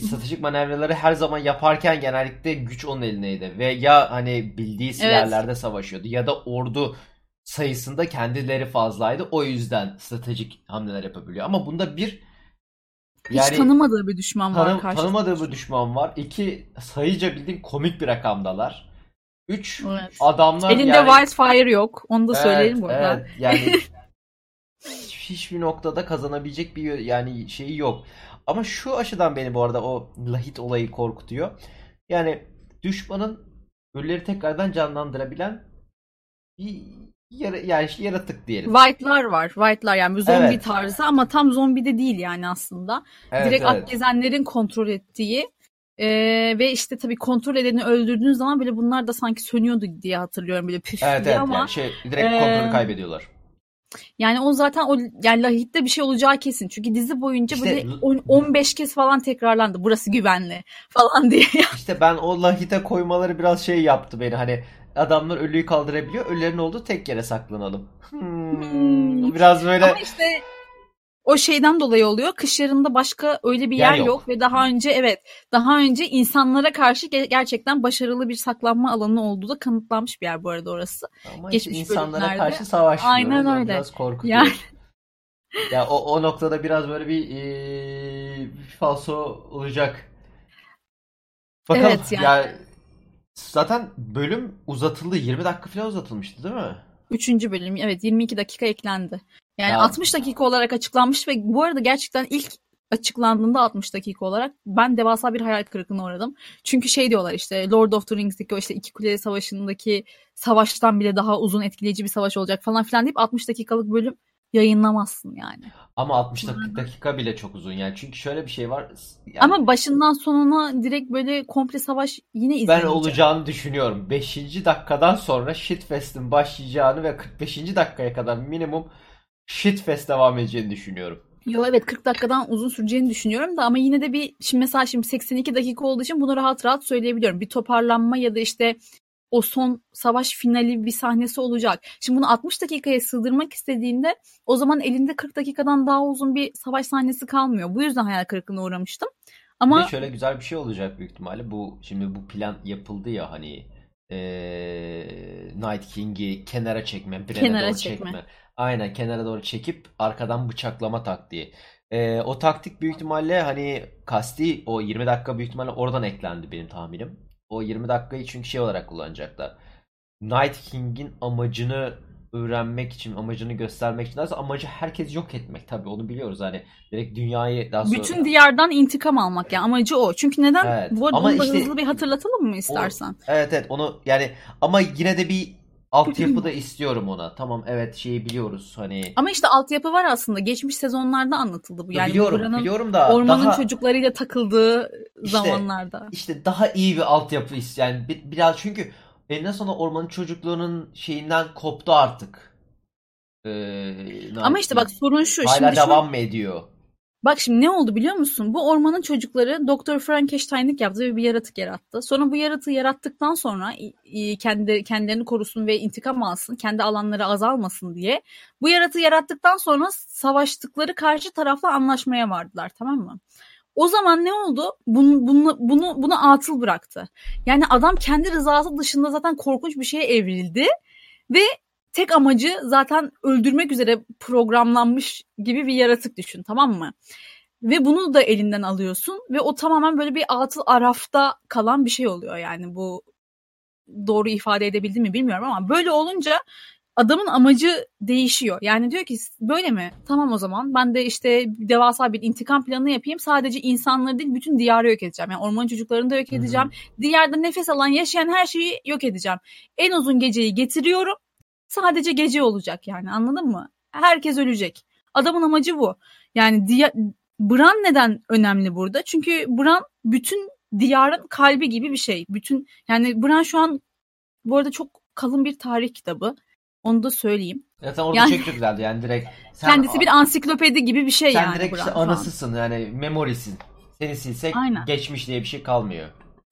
stratejik manevraları her zaman yaparken genellikle güç onun elindeydi. Ve ya hani bildiği yerlerde evet. savaşıyordu ya da ordu sayısında kendileri fazlaydı. O yüzden stratejik hamleler yapabiliyor. Ama bunda bir yani Hiç tanımadığı bir düşman var tanı, karşısında. Tanımadığı bir düşman var. İki sayıca bildiğin komik bir rakamdalar. Üç evet. adamlar Elinde yani... Wildfire yok. Onu da evet, söyleyelim burada. Evet yani hiçbir noktada kazanabilecek bir yani şeyi yok. Ama şu aşıdan beni bu arada o lahit olayı korkutuyor. Yani düşmanın ölüleri tekrardan canlandırabilen bir yara, yani işte yaratık diyelim. White'lar var. White'lar yani bir zombi evet. tarzı ama tam zombi de değil yani aslında. Evet, Direkt evet. gezenlerin kontrol ettiği ee, ve işte tabii kontrol edeni öldürdüğünüz zaman bile bunlar da sanki sönüyordu diye hatırlıyorum böyle püf evet, diye evet, ama. Yani şey, direkt kontrolü ee, kaybediyorlar. Yani o zaten o yani Lahit'te bir şey olacağı kesin. Çünkü dizi boyunca işte, böyle 10, 15 kez falan tekrarlandı. Burası güvenli falan diye. İşte ben o Lahit'e koymaları biraz şey yaptı beni. Hani adamlar ölüyü kaldırabiliyor. Ölülerin olduğu tek yere saklanalım. Hmm, hmm. Biraz böyle Ama işte o şeyden dolayı oluyor. Kış yarında başka öyle bir yer, yer yok. yok ve daha önce evet daha önce insanlara karşı gerçekten başarılı bir saklanma alanı olduğu da kanıtlanmış bir yer bu arada orası. Ama Geçmiş insanlara bölümlerde. karşı savaşmıyor. Aynen öyle. Biraz korkutuyor. Yani... ya o, o noktada biraz böyle bir e, falso olacak. Bakalım. Evet yani. Ya, zaten bölüm uzatıldı. 20 dakika falan uzatılmıştı değil mi? Üçüncü bölüm evet 22 dakika eklendi. Yani ya. 60 dakika olarak açıklanmış ve bu arada gerçekten ilk açıklandığında 60 dakika olarak ben devasa bir hayal kırıklığına uğradım. Çünkü şey diyorlar işte Lord of the Rings'deki o işte iki kule savaşındaki savaştan bile daha uzun etkileyici bir savaş olacak falan filan deyip 60 dakikalık bölüm yayınlamazsın yani. Ama 60 dakika bile çok uzun yani. Çünkü şöyle bir şey var. Yani... Ama başından sonuna direkt böyle komple savaş yine izleyeceğim. Ben olacağını düşünüyorum. 5. dakikadan sonra Shitfest'in başlayacağını ve 45. dakikaya kadar minimum shitfest devam edeceğini düşünüyorum. Yo evet 40 dakikadan uzun süreceğini düşünüyorum da ama yine de bir şimdi mesela şimdi 82 dakika olduğu için bunu rahat rahat söyleyebiliyorum. Bir toparlanma ya da işte o son savaş finali bir sahnesi olacak. Şimdi bunu 60 dakikaya sığdırmak istediğinde o zaman elinde 40 dakikadan daha uzun bir savaş sahnesi kalmıyor. Bu yüzden hayal kırıklığına uğramıştım. Ama bir de şöyle güzel bir şey olacak büyük ihtimalle. Bu şimdi bu plan yapıldı ya hani ee, Night King'i kenara çekme, Bren'e kenara doğru çekme. çekme. Aynen kenara doğru çekip arkadan bıçaklama taktiği. Ee, o taktik büyük ihtimalle hani kasti o 20 dakika büyük ihtimalle oradan eklendi benim tahminim. O 20 dakikayı çünkü şey olarak kullanacaklar. Night King'in amacını öğrenmek için, amacını göstermek için. Aslında amacı herkes yok etmek tabii onu biliyoruz. Hani direkt dünyayı daha sonra... Bütün diyardan intikam almak yani amacı o. Çünkü neden? Evet. Bu arada ama işte, hızlı bir hatırlatalım mı istersen? O, evet evet onu yani ama yine de bir altyapı da istiyorum ona. Tamam evet şeyi biliyoruz hani. Ama işte altyapı var aslında. Geçmiş sezonlarda anlatıldı bu. Yani biliyorum biliyorum da. Ormanın daha, çocuklarıyla takıldığı işte, zamanlarda. İşte daha iyi bir altyapı yani biraz çünkü eninde sonra ormanın çocukluğunun şeyinden koptu artık. Ee, Ama işte bak sorun şu. Hala şimdi devam şu... mı ediyor? Bak şimdi ne oldu biliyor musun? Bu ormanın çocukları Doktor Frankenstein'lik yaptı ve bir yaratık yarattı. Sonra bu yaratığı yarattıktan sonra kendi kendilerini korusun ve intikam alsın, kendi alanları azalmasın diye bu yaratığı yarattıktan sonra savaştıkları karşı tarafla anlaşmaya vardılar tamam mı? O zaman ne oldu? Bunu, bunu, bunu, bunu atıl bıraktı. Yani adam kendi rızası dışında zaten korkunç bir şeye evrildi ve tek amacı zaten öldürmek üzere programlanmış gibi bir yaratık düşün tamam mı? Ve bunu da elinden alıyorsun ve o tamamen böyle bir atıl arafta kalan bir şey oluyor yani bu doğru ifade edebildim mi bilmiyorum ama böyle olunca adamın amacı değişiyor. Yani diyor ki böyle mi? Tamam o zaman ben de işte devasa bir intikam planı yapayım. Sadece insanları değil bütün diyarı yok edeceğim. Yani orman çocuklarını da yok edeceğim. Hı-hı. Diyarda nefes alan yaşayan her şeyi yok edeceğim. En uzun geceyi getiriyorum. Sadece gece olacak yani anladın mı? Herkes ölecek. Adamın amacı bu. Yani diya, Bran neden önemli burada? Çünkü Bran bütün diyarın kalbi gibi bir şey. Bütün yani Bran şu an bu arada çok kalın bir tarih kitabı. Onu da söyleyeyim. Zaten orada yani, çok güzeldi yani direkt. Sen, kendisi bir ansiklopedi gibi bir şey sen yani. Sen direkt işte anısısın yani memorisin. Seni silsek Aynen. geçmiş diye bir şey kalmıyor.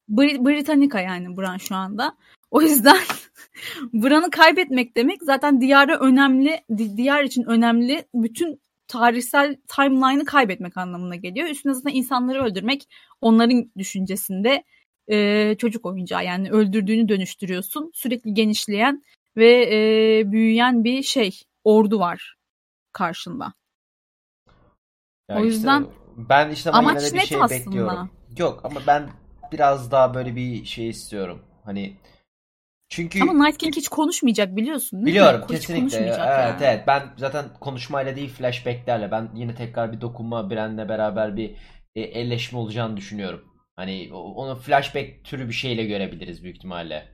Brit Britannica yani Bran şu anda. O yüzden Bran'ı kaybetmek demek zaten diyarı önemli, diyar için önemli bütün tarihsel timeline'ı kaybetmek anlamına geliyor. Üstüne zaten insanları öldürmek onların düşüncesinde e, çocuk oyuncağı yani öldürdüğünü dönüştürüyorsun. Sürekli genişleyen ve e, büyüyen bir şey ordu var karşında. Ya o yüzden ben işte ama yine de bir şey aslında. bekliyorum. Yok ama ben biraz daha böyle bir şey istiyorum. Hani çünkü Ama Night King hiç konuşmayacak biliyorsun değil Biliyorum mi? kesinlikle. Evet yani. evet ben zaten konuşmayla değil flashbacklerle ben yine tekrar bir dokunma Bren'le beraber bir e, elleşme olacağını düşünüyorum. Hani onu flashback türü bir şeyle görebiliriz büyük ihtimalle.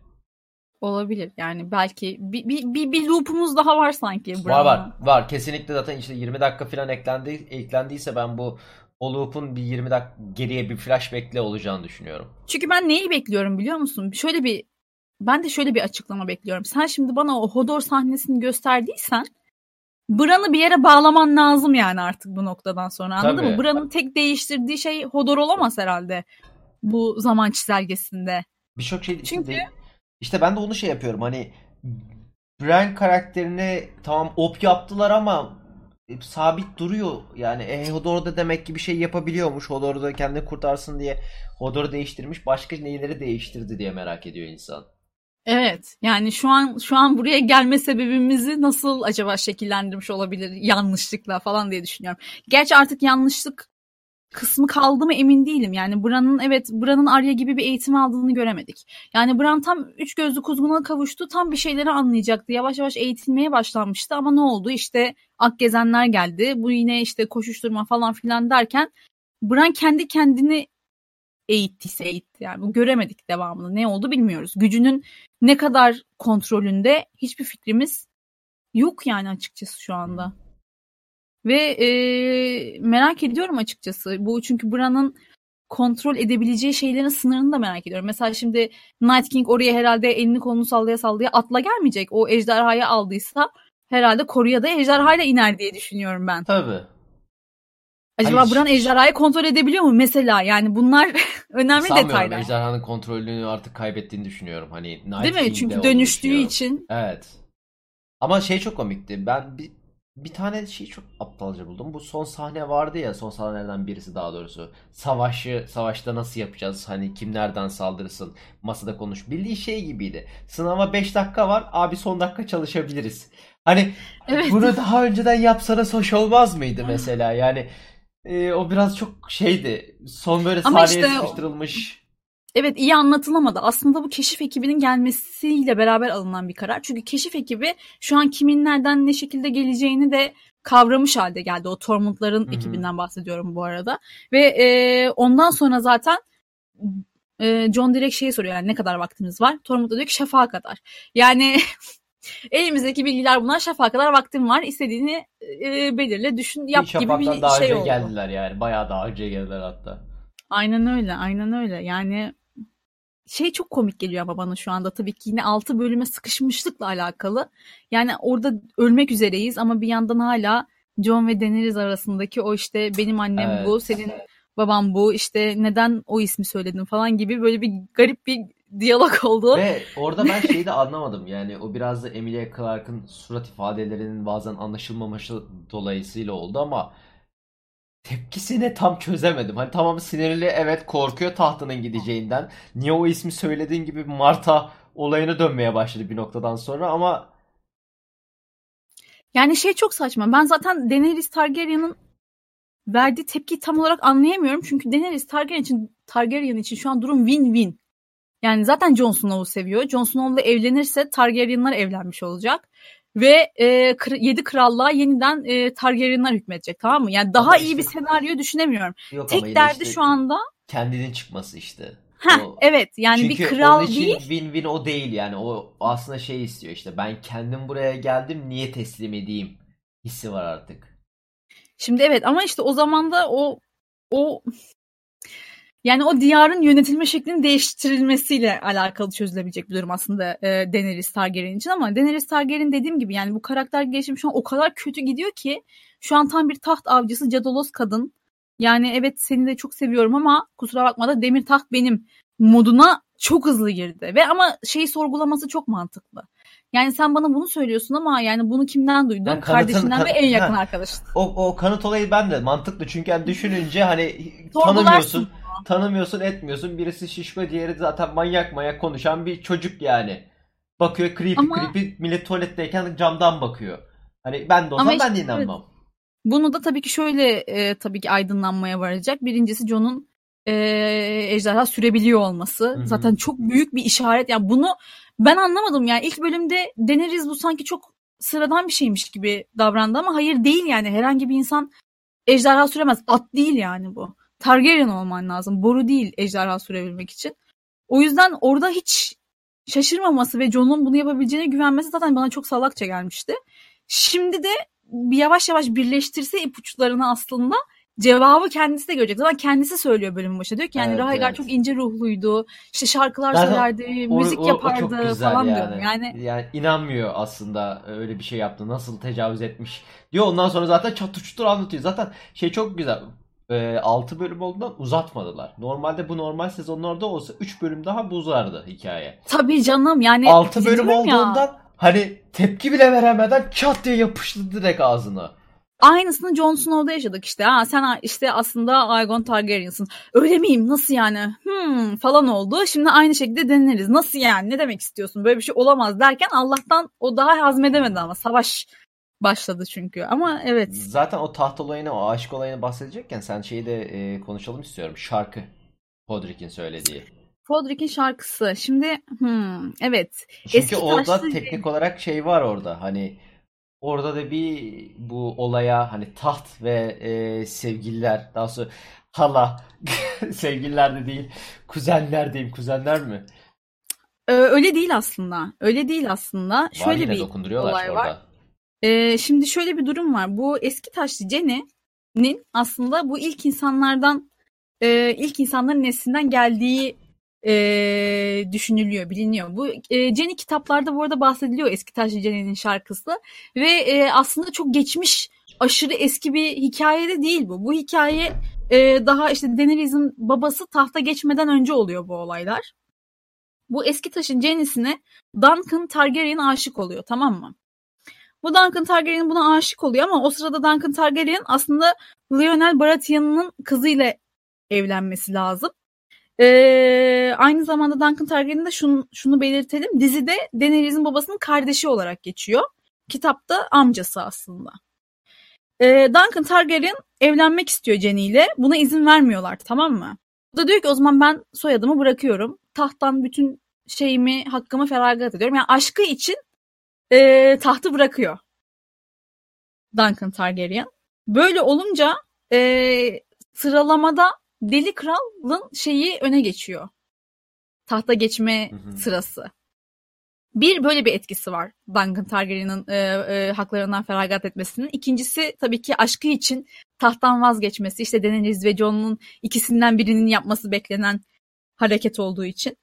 Olabilir yani belki bir, bir, bir, bir loop'umuz daha var sanki. Var var var kesinlikle zaten işte 20 dakika falan eklendi, eklendiyse ben bu o loop'un bir 20 dakika geriye bir flashback'le olacağını düşünüyorum. Çünkü ben neyi bekliyorum biliyor musun? Şöyle bir ben de şöyle bir açıklama bekliyorum. Sen şimdi bana o Hodor sahnesini gösterdiysen Bran'ı bir yere bağlaman lazım yani artık bu noktadan sonra anladın Tabii. mı? Bran'ın tek değiştirdiği şey Hodor olamaz herhalde bu zaman çizelgesinde. Birçok şey Çünkü... Değil. İşte ben de onu şey yapıyorum hani Bran karakterini tamam op yaptılar ama sabit duruyor. Yani e, Hodor da demek ki bir şey yapabiliyormuş. Hodor da kendini kurtarsın diye Hodor'u değiştirmiş. Başka neyleri değiştirdi diye merak ediyor insan. Evet. Yani şu an şu an buraya gelme sebebimizi nasıl acaba şekillendirmiş olabilir yanlışlıkla falan diye düşünüyorum. Gerçi artık yanlışlık kısmı kaldı mı emin değilim. Yani Bran'ın evet Bran'ın Arya gibi bir eğitim aldığını göremedik. Yani Bran tam üç gözlü kuzguna kavuştu. Tam bir şeyleri anlayacaktı. Yavaş yavaş eğitilmeye başlanmıştı ama ne oldu? İşte Akgezenler geldi. Bu yine işte koşuşturma falan filan derken Bran kendi kendini eğitti. Yani bu göremedik devamını. Ne oldu bilmiyoruz. Gücünün ne kadar kontrolünde hiçbir fikrimiz yok yani açıkçası şu anda. Ve e, merak ediyorum açıkçası. Bu çünkü Bran'ın kontrol edebileceği şeylerin sınırını da merak ediyorum. Mesela şimdi Night King oraya herhalde elini kolunu sallaya sallaya atla gelmeyecek. O ejderhayı aldıysa herhalde koruya da ejderhayla iner diye düşünüyorum ben. Tabii. Acaba Hayır. Bran ejderhayı kontrol edebiliyor mu mesela? Yani bunlar önemli Sanmıyorum. detaylar. Ejderhanın kontrolünü artık kaybettiğini düşünüyorum. Hani Night Değil mi? Çünkü dönüştüğü için. Evet. Ama şey çok komikti. Ben bir bir tane şey çok aptalca buldum. Bu son sahne vardı ya son sahnelerden birisi daha doğrusu. Savaşı savaşta nasıl yapacağız? Hani kim nereden saldırsın? Masada konuş. Bildiği şey gibiydi. Sınava 5 dakika var. Abi son dakika çalışabiliriz. Hani evet. bunu daha önceden yapsanız hoş olmaz mıydı mesela? Yani e, o biraz çok şeydi. Son böyle Ama sahneye işte sıkıştırılmış. Evet iyi anlatılamadı. Aslında bu keşif ekibinin gelmesiyle beraber alınan bir karar. Çünkü keşif ekibi şu an kimin nereden ne şekilde geleceğini de kavramış halde geldi. O Tormund'ların ekibinden bahsediyorum bu arada. Ve e, ondan sonra zaten e, John direkt şeyi soruyor yani ne kadar vaktimiz var? Tormund da diyor ki şafağa kadar. Yani elimizdeki bilgiler bunlar şafağa kadar vaktim var. İstediğini e, belirle düşün yap bir gibi bir daha şey önce oldu. geldiler yani. Bayağı daha önce geldiler hatta. Aynen öyle aynen öyle. Yani şey çok komik geliyor ama bana şu anda tabii ki yine 6 bölüme sıkışmışlıkla alakalı. Yani orada ölmek üzereyiz ama bir yandan hala John ve Daenerys arasındaki o işte benim annem evet. bu, senin babam bu, işte neden o ismi söyledin falan gibi böyle bir garip bir diyalog oldu. Ve orada ben şeyi de anlamadım. Yani o biraz da Emilia Clarke'ın surat ifadelerinin bazen anlaşılmaması dolayısıyla oldu ama tepkisini tam çözemedim. Hani tamam sinirli evet korkuyor tahtının gideceğinden. Niye o ismi söylediğin gibi Marta olayına dönmeye başladı bir noktadan sonra ama yani şey çok saçma. Ben zaten Daenerys Targaryen'ın verdiği tepkiyi tam olarak anlayamıyorum. Çünkü Daenerys Targaryen için Targaryen için şu an durum win-win. Yani zaten Jon Snow'u seviyor. Jon Snow'la evlenirse Targaryenlar evlenmiş olacak. Ve e, yedi krallığa yeniden e, Targaryenlar hükmedecek tamam mı? Yani daha iyi bir senaryo düşünemiyorum. Yok Tek derdi işte şu anda kendinin çıkması işte. Ha evet yani Çünkü bir kral onun için değil. win-win o değil yani o aslında şey istiyor işte ben kendim buraya geldim niye teslim edeyim hissi var artık. Şimdi evet ama işte o zaman da o o yani o diyarın yönetilme şeklinin değiştirilmesiyle alakalı çözülebilecek bir durum aslında e, Daenerys Targaryen için ama Daenerys Targaryen dediğim gibi yani bu karakter gelişimi şu an o kadar kötü gidiyor ki şu an tam bir taht avcısı Cadolos kadın. Yani evet seni de çok seviyorum ama kusura bakma da demir taht benim moduna çok hızlı girdi ve ama şeyi sorgulaması çok mantıklı. Yani sen bana bunu söylüyorsun ama yani bunu kimden duydun? Yani kanıtın, Kardeşinden ve en yakın arkadaşın. O, o kanıt olayı ben de mantıklı çünkü yani düşününce hani tanımıyorsun tanımıyorsun etmiyorsun. Birisi şişko diğeri zaten manyak manyak konuşan bir çocuk yani. Bakıyor creepy Ama... creepy millet tuvaletteyken camdan bakıyor. Hani ben de olsam Ama ben de inanmam. Bunu da tabii ki şöyle e, tabii ki aydınlanmaya varacak. Birincisi John'un e, ejderha sürebiliyor olması. Hı-hı. Zaten çok büyük bir işaret. Yani bunu ben anlamadım yani ilk bölümde deneriz bu sanki çok sıradan bir şeymiş gibi davrandı ama hayır değil yani herhangi bir insan ejderha süremez. At değil yani bu. Targaryen olman lazım. Boru değil ejderha sürebilmek için. O yüzden orada hiç şaşırmaması ve Jon'un bunu yapabileceğine güvenmesi zaten bana çok salakça gelmişti. Şimdi de yavaş yavaş birleştirse ipuçlarını aslında cevabı kendisi de görecek. Zaten kendisi söylüyor bölümün başında. Diyor ki yani evet, evet. çok ince ruhluydu. İşte şarkılar Zaten söylerdi, o, müzik o, yapardı o falan yani. diyorum. Yani yani inanmıyor aslında öyle bir şey yaptı. Nasıl tecavüz etmiş diyor. Ondan sonra zaten çatır çutur anlatıyor. Zaten şey çok güzel e, 6 bölüm olduğundan uzatmadılar. Normalde bu normal sezonlarda olsa 3 bölüm daha buzardı hikaye. Tabii canım yani 6 bölüm olduğundan ya. hani tepki bile veremeden çat diye yapıştı direkt ağzına. Aynısını Jon Snow'da yaşadık işte. Ha sen işte aslında Aegon Targaryen'sın. Öyle miyim? Nasıl yani? Hmm falan oldu. Şimdi aynı şekilde deneriz. Nasıl yani? Ne demek istiyorsun? Böyle bir şey olamaz derken Allah'tan o daha hazmedemedi ama savaş başladı çünkü. Ama evet. Zaten o taht olayını, o aşk olayını bahsedecekken sen şeyi de e, konuşalım istiyorum. Şarkı. Podrick'in söylediği. Podrick'in şarkısı. Şimdi hmm, evet. Çünkü Eski orada taşlı... teknik olarak şey var orada. Hani orada da bir bu olaya hani taht ve e, sevgililer daha sonra hala sevgililer de değil kuzenler diyeyim kuzenler mi? Ee, öyle değil aslında. Öyle değil aslında. Var Şöyle bir olay orada. var. Ee, şimdi şöyle bir durum var. Bu eski taşlı Jenny'nin aslında bu ilk insanlardan e, ilk insanların neslinden geldiği e, düşünülüyor, biliniyor. Bu e, Jenny kitaplarda bu arada bahsediliyor eski taşlı Jenny'nin şarkısı ve e, aslında çok geçmiş aşırı eski bir hikaye de değil bu. Bu hikaye e, daha işte Daenerys'in babası tahta geçmeden önce oluyor bu olaylar. Bu eski taşın Jenny'sine Duncan Targaryen aşık oluyor tamam mı? Bu Duncan Targaryen buna aşık oluyor ama o sırada Duncan Targaryen aslında Lionel Baratheon'un kızıyla evlenmesi lazım. Ee, aynı zamanda Duncan Targaryen'in de şunu, şunu belirtelim. Dizide Daenerys'in babasının kardeşi olarak geçiyor. Kitapta amcası aslında. Ee, Duncan Targaryen evlenmek istiyor Jenny ile. Buna izin vermiyorlar tamam mı? O da diyor ki o zaman ben soyadımı bırakıyorum. Tahttan bütün şeyimi, hakkımı feragat ediyorum. Yani aşkı için e, tahtı bırakıyor. Duncan Targaryen. Böyle olunca e, sıralamada Deli Kral'ın şeyi öne geçiyor. Tahta geçme hı hı. sırası. Bir böyle bir etkisi var Duncan Targaryen'ın e, e, haklarından feragat etmesinin. İkincisi tabii ki aşkı için tahttan vazgeçmesi. İşte Daenerys ve Jon'un ikisinden birinin yapması beklenen hareket olduğu için.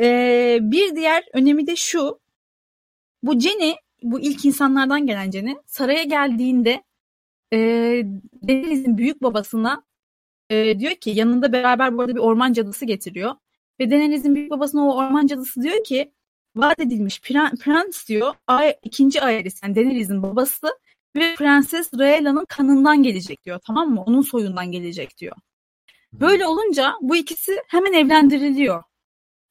E, bir diğer önemi de şu. Bu Jenny, bu ilk insanlardan gelen Jenny saraya geldiğinde e, Daenerys'in büyük babasına e, diyor ki yanında beraber bu arada bir orman cadısı getiriyor. Ve Daenerys'in büyük babasına o orman cadısı diyor ki vaat edilmiş prens diyor Ay, ikinci Aerys yani Daenerys'in babası ve Prenses Rhaella'nın kanından gelecek diyor tamam mı? Onun soyundan gelecek diyor. Böyle olunca bu ikisi hemen evlendiriliyor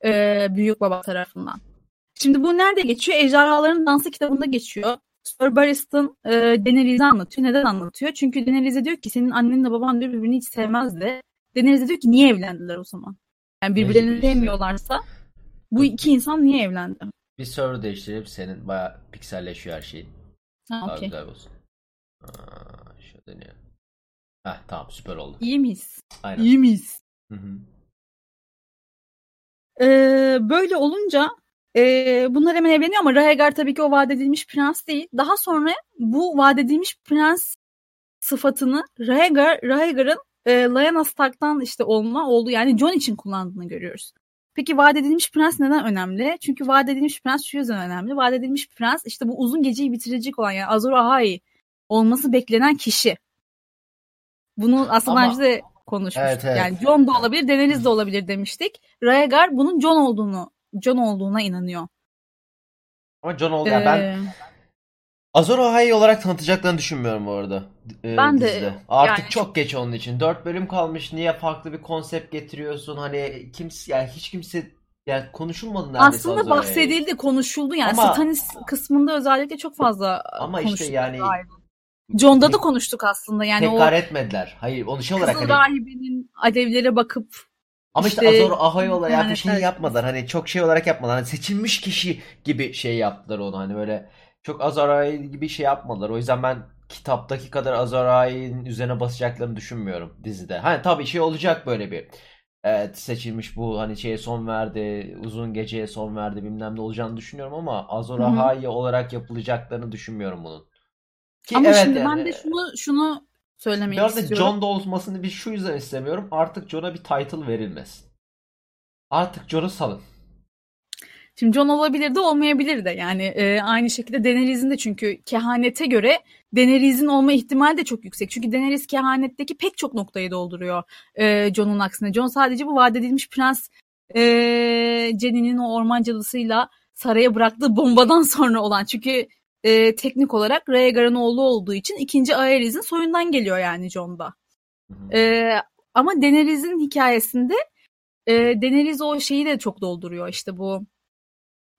e, büyük baba tarafından. Şimdi bu nerede geçiyor? Ejderhaların Dansı kitabında geçiyor. Sir Barristan e, Daenerys'i anlatıyor. Neden anlatıyor? Çünkü Daenerys'e diyor ki senin annenle baban diyor birbirini hiç sevmezdi. Daenerys'e diyor ki niye evlendiler o zaman? Yani birbirlerini sevmiyorlarsa Bu iki insan niye evlendi? Bir server değiştirip senin baya pikselleşiyor her şeyin. Ha, Daha güzel olsun. Aa, şöyle dönüyor. Heh tamam süper oldu. İyi miyiz? Aynen. İyi miyiz? Hı hı. Ee, böyle olunca e, bunlar hemen evleniyor ama Rhaegar tabii ki o vaat edilmiş prens değil. Daha sonra bu vaat edilmiş prens sıfatını Rhaegar, Rhaegar'ın e, Lyanna Stark'tan işte olma olduğu yani Jon için kullandığını görüyoruz. Peki vaat edilmiş prens neden önemli? Çünkü vaat edilmiş prens şu yüzden önemli. Vaat edilmiş prens işte bu uzun geceyi bitirecek olan yani Azor Ahai olması beklenen kişi. Bunu aslında Ama- önce de konuşmuştuk. Evet, evet. Yani Jon da olabilir, Daenerys de olabilir demiştik. Rhaegar bunun Jon olduğunu, Jon olduğuna inanıyor. Ama Jon oldu. yani ben Ee, Azor Ahai olarak tanıtacaklarını düşünmüyorum bu arada. e, Ben de, dizide. Artık yani çok geç onun için. 4 bölüm kalmış. Niye farklı bir konsept getiriyorsun? Hani kimse yani hiç kimse yani konuşulmadı neredeyse aslında Azor Ahai. bahsedildi, konuşuldu yani. Ama- Stannis kısmında özellikle çok fazla Ama işte yani Jon'da da tek- konuştuk aslında. Yani tekrar o etmediler. Hayır onu şey olarak Kızıl hani Rahibe'nin alevlere bakıp Ama işte, İşte Azor Ahai olarak yani şey yapmadılar. Hani çok şey olarak yapmadılar. Hani seçilmiş kişi gibi şey yaptılar onu. Hani böyle çok Azor Ahai gibi şey yapmadılar. O yüzden ben kitaptaki kadar Azor Ahai'nin üzerine basacaklarını düşünmüyorum dizide. Hani tabii şey olacak böyle bir. Evet seçilmiş bu hani şeye son verdi, uzun geceye son verdi bilmem ne olacağını düşünüyorum ama Azor. Ahai olarak yapılacaklarını düşünmüyorum bunun. Ki ama evet şimdi yani, ben de şunu şunu söylemek bir arada istiyorum. John da olmasını bir şu yüzden istemiyorum. Artık John'a bir title verilmesin. Artık John'u salın. Şimdi Jon olabilir de olmayabilir de yani e, aynı şekilde Daenerys'in de çünkü kehanete göre Daenerys'in olma ihtimali de çok yüksek. Çünkü Daenerys kehanetteki pek çok noktayı dolduruyor e, Jon'un aksine. Jon sadece bu vaat edilmiş prens e, Jenny'nin o orman cadısıyla saraya bıraktığı bombadan sonra olan çünkü e, teknik olarak Rhaegar'ın oğlu olduğu için ikinci Aerys'in soyundan geliyor yani Jon'da. Ee, ama Daenerys'in hikayesinde e, Daenerys o şeyi de çok dolduruyor. İşte bu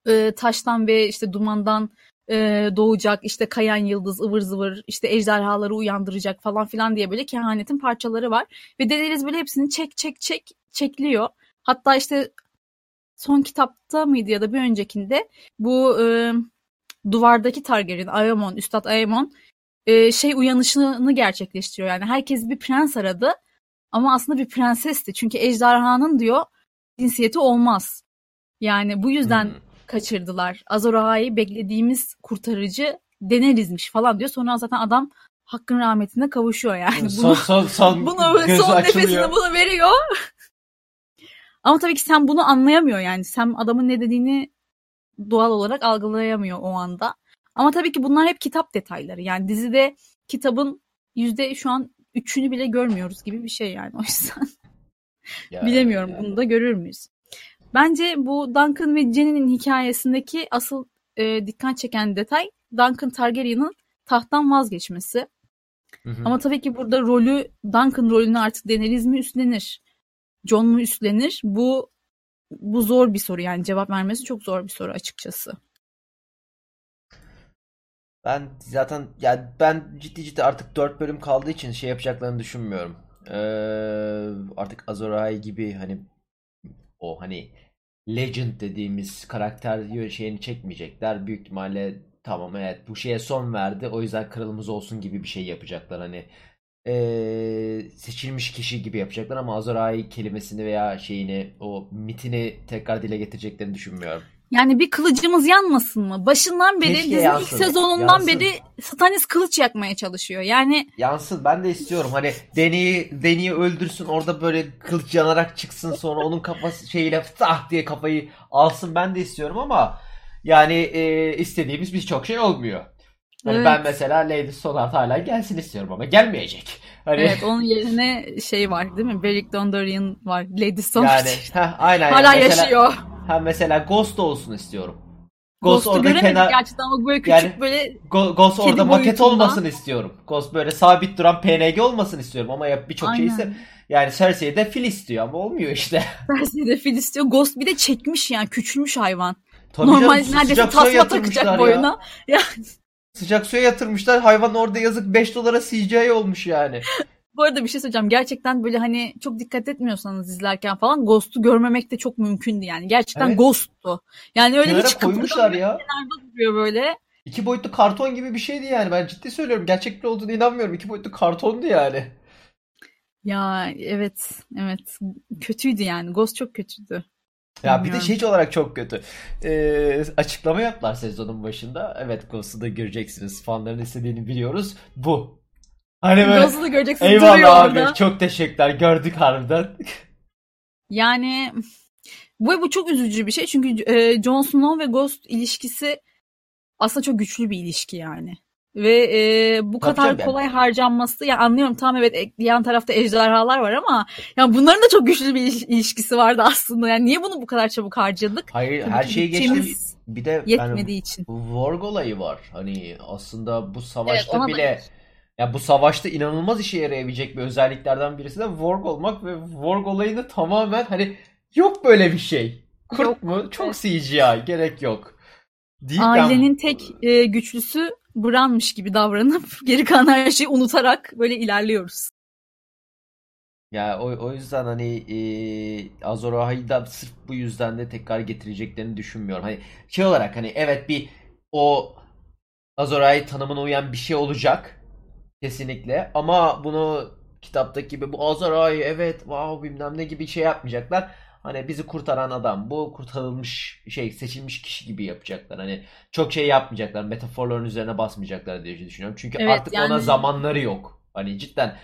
e, taştan ve işte dumandan e, doğacak işte kayan yıldız ıvır zıvır işte ejderhaları uyandıracak falan filan diye böyle kehanetin parçaları var. Ve Daenerys böyle hepsini çek çek çek çekliyor. Hatta işte son kitapta mıydı ya da bir öncekinde bu e, duvardaki Targaryen, Aemon, Üstad Aemon e, şey uyanışını gerçekleştiriyor. Yani herkes bir prens aradı ama aslında bir prensesti. Çünkü ejderhanın diyor cinsiyeti olmaz. Yani bu yüzden Hmm. kaçırdılar. Azor Ahai'yi beklediğimiz kurtarıcı Daenerys'miş falan diyor. Sonra zaten adam hakkın rahmetine kavuşuyor yani. Son Bunu, son son bunu gözü son nefesini bunu veriyor. Ama tabii ki sen bunu anlayamıyor yani. Sen adamın ne dediğini doğal olarak algılayamıyor o anda. Ama tabii ki bunlar hep kitap detayları. Yani dizide kitabın yüzde şu an üçünü bile görmüyoruz gibi bir şey yani o yüzden. Ya, Bilemiyorum ya. bunu da görür müyüz? Bence bu Duncan ve Jenny'nin hikayesindeki asıl e, dikkat çeken detay Duncan Targaryen'ın tahttan vazgeçmesi. Hı hı. Ama tabii ki burada rolü Duncan rolünü artık Daenerys mi üstlenir? John mu üstlenir? Bu bu zor bir soru yani cevap vermesi çok zor bir soru açıkçası. Ben zaten yani ben ciddi ciddi artık 4 bölüm kaldığı için şey yapacaklarını düşünmüyorum. Ee, artık Azor Ahai gibi hani o hani legend dediğimiz karakter şeyini çekmeyecekler. Büyük ihtimalle tamam evet bu şeye son verdi. O yüzden kralımız olsun gibi bir şey yapacaklar. Hani ee, seçilmiş kişi gibi yapacaklar ama Azor Ahai kelimesini veya şeyini o mitini tekrar dile getireceklerini düşünmüyorum. Yani bir kılıcımız yanmasın mı? Başından beri Keşke dizinin ilk yansın. sezonundan Yansın. beri Stannis kılıç yakmaya çalışıyor. Yani Yansın ben de istiyorum hani Deni'yi Deni'yi öldürsün orada böyle kılıç yanarak çıksın sonra onun kafası şeyiyle tah diye kafayı alsın ben de istiyorum ama yani e, istediğimiz birçok şey olmuyor. Hani Evet. ben mesela Lady Sonat hala gelsin istiyorum ama gelmeyecek. Hani evet onun yerine şey var değil mi? Beric Dondarrion var. Lady Sonnet. yani heh, aynen Hala mesela, yaşıyor. Ha mesela Ghost olsun istiyorum. Ghost Ghost'u orada kenar gerçekten ama böyle küçük Yani- böyle Ghost orada maket olmasını istiyorum. Ghost böyle sabit duran PNG olmasını istiyorum ama ya birçok şey ise yani Cersei de fil istiyor ama olmuyor işte. Cersei fil istiyor. Ghost bir de çekmiş yani küçülmüş hayvan. Tabii Normal canım, neredeyse tasma takacak ya. boyuna. Ya. Sıcak suya yatırmışlar. Hayvan orada yazık 5 dolara CGI olmuş yani. Bu arada bir şey söyleyeceğim. Gerçekten böyle hani çok dikkat etmiyorsanız izlerken falan Ghost'u görmemek de çok mümkündü yani. Gerçekten Evet. Ghost'tu. Yani öyle Kenara hiç koymuşlar ya. kenarda duruyor böyle. İki boyutlu karton gibi bir şeydi yani. Ben ciddi söylüyorum. Gerçekli olduğunu inanmıyorum. İki boyutlu kartondu yani. Ya evet evet kötüydü yani. Ghost çok kötüydü. Ya bir de şey olarak çok kötü. Ee, açıklama yaptılar sezonun başında. Evet Ghost'u da göreceksiniz. Fanların istediğini biliyoruz. Bu. Hani böyle Ghost'u da göreceksiniz eyvallah abi orada. çok teşekkürler gördük harbiden. Yani bu, bu çok üzücü bir şey. Çünkü e, Jon Snow ve Ghost ilişkisi aslında çok güçlü bir ilişki yani. Ve e, bu Tabii kadar canım yani. kolay harcanması ya anlıyorum tamam evet yan tarafta ejderhalar var ama ya bunların da çok güçlü bir iliş- ilişkisi vardı aslında. Yani niye bunu bu kadar çabuk harcadık? Hayır Tabii her şeyi geçtim. Bir de yani Yetmediği için. bu Vorg olayı var. Hani aslında bu Evet savaşta da bile ya bu savaşta inanılmaz işe yarayabilecek bir özelliklerden birisi de Vorg olmak ve Vorg olayını tamamen hani yok böyle bir şey. Kurt yok. mu? Çok Evet. CGI gerek yok. Deyip ben Ailenin tek e, güçlüsü Bran'mış gibi davranıp geri kalan her şeyi unutarak böyle ilerliyoruz. ya o, o yüzden hani e, Azor Ahai'yi da sırf bu yüzden de tekrar getireceklerini düşünmüyorum. Hani şey olarak hani evet bir o Azor Ahai tanımına uyan bir şey olacak. Kesinlikle. Ama bunu kitaptaki gibi bu Azor Ahai evet wow bilmem ne gibi şey yapmayacaklar. Hani bizi kurtaran adam bu kurtarılmış şey seçilmiş kişi gibi yapacaklar. Hani çok şey yapmayacaklar. Metaforların üzerine basmayacaklar diye düşünüyorum. Çünkü Evet artık ona yani zamanları yok. Hani cidden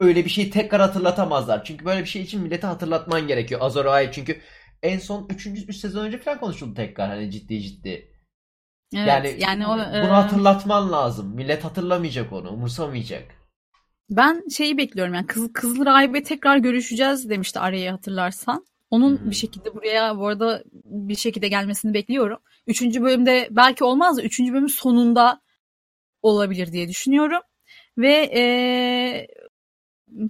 öyle bir şeyi tekrar hatırlatamazlar. Çünkü böyle bir şey için millete hatırlatman gerekiyor. Azor çünkü en son 3. 3 sezon önce falan konuşuldu tekrar hani ciddi ciddi. evet Yani yani o bunu hatırlatman lazım. Millet hatırlamayacak onu, umursamayacak. Ben şeyi bekliyorum yani Kız, Kızıl Rahibe tekrar görüşeceğiz demişti Arya'yı hatırlarsan. Onun hı. bir şekilde buraya bu arada bir şekilde gelmesini bekliyorum. Üçüncü bölümde belki olmaz da üçüncü bölümün sonunda olabilir diye düşünüyorum. Ve eee,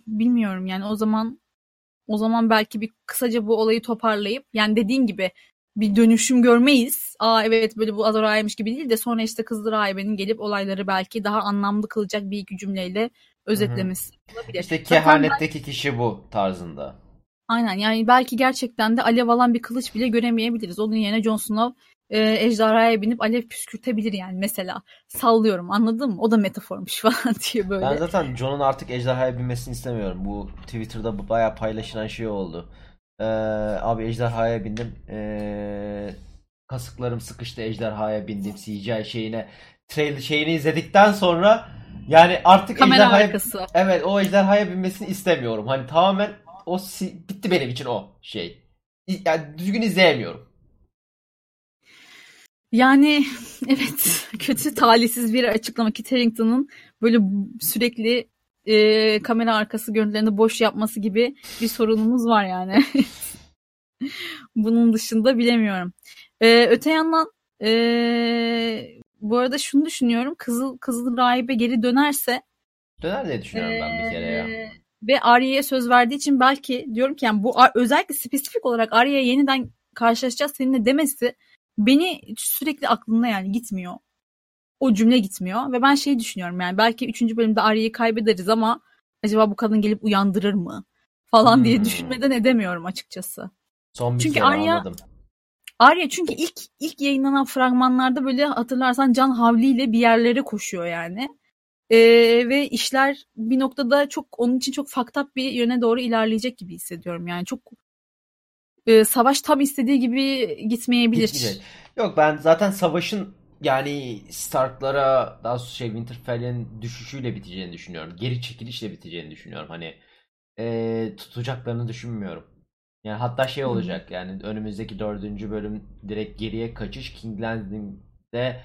bilmiyorum yani o zaman o zaman belki bir kısaca bu olayı toparlayıp yani dediğin gibi bir dönüşüm görmeyiz. Aa evet böyle bu Azor Ahai'ymiş gibi değil de sonra işte Kızıl Rahibe'nin gelip olayları belki daha anlamlı kılacak bir iki cümleyle özetlemesi olabilir. İşte Zaten kehanetteki kişi bu tarzında. Aynen yani belki gerçekten de alev alan bir kılıç bile göremeyebiliriz. Onun yerine Jon Snow e, ejderhaya binip alev püskürtebilir yani mesela. Sallıyorum anladın mı? O da metaformuş falan diye Ben böyle. zaten Jon'un artık ejderhaya binmesini istemiyorum. Bu Twitter'da bayağı paylaşılan şey oldu. Ee, abi ejderhaya bindim. Ee, kasıklarım sıkıştı ejderhaya bindim CGI şeyine. Trailer şeyini izledikten sonra yani artık Kamera ejderhaya arkası. evet o ejderhaya binmesini istemiyorum. Hani tamamen o bitti benim için o şey. Yani düzgün izleyemiyorum. Yani evet kötü talihsiz bir açıklama Kit Harington'ın böyle sürekli e, kamera arkası görüntülerini boş yapması gibi bir sorunumuz var yani. Bunun dışında bilemiyorum. E, öte yandan e, bu arada şunu düşünüyorum. Kızıl Kızıl Rahibe geri dönerse Döner diye düşünüyorum ben bir kere ya. Ve Arya'ya söz verdiği için belki diyorum ki yani bu özellikle spesifik olarak Arya'ya yeniden karşılaşacağız seninle demesi beni sürekli aklımda yani gitmiyor. O cümle gitmiyor ve ben şeyi düşünüyorum yani belki 3. bölümde Arya'yı kaybederiz ama acaba bu kadın gelip uyandırır mı falan diye Hmm. düşünmeden edemiyorum açıkçası. Son bir Çünkü kere Arya anladım. Arya çünkü ilk ilk yayınlanan fragmanlarda böyle hatırlarsan can havliyle bir yerlere koşuyor yani. Ee, ve işler bir noktada çok onun için çok up bir yöne doğru ilerleyecek gibi hissediyorum. Yani çok e, savaş tam istediği gibi gitmeyebilir. Gitmeyecek. Yok ben zaten savaşın yani Stark'lara daha doğrusu şey Winterfell'in düşüşüyle biteceğini düşünüyorum. Geri çekilişle biteceğini düşünüyorum. Hani eee, tutacaklarını düşünmüyorum. Yani hatta şey olacak yani önümüzdeki dördüncü bölüm direkt geriye kaçış King Landing'de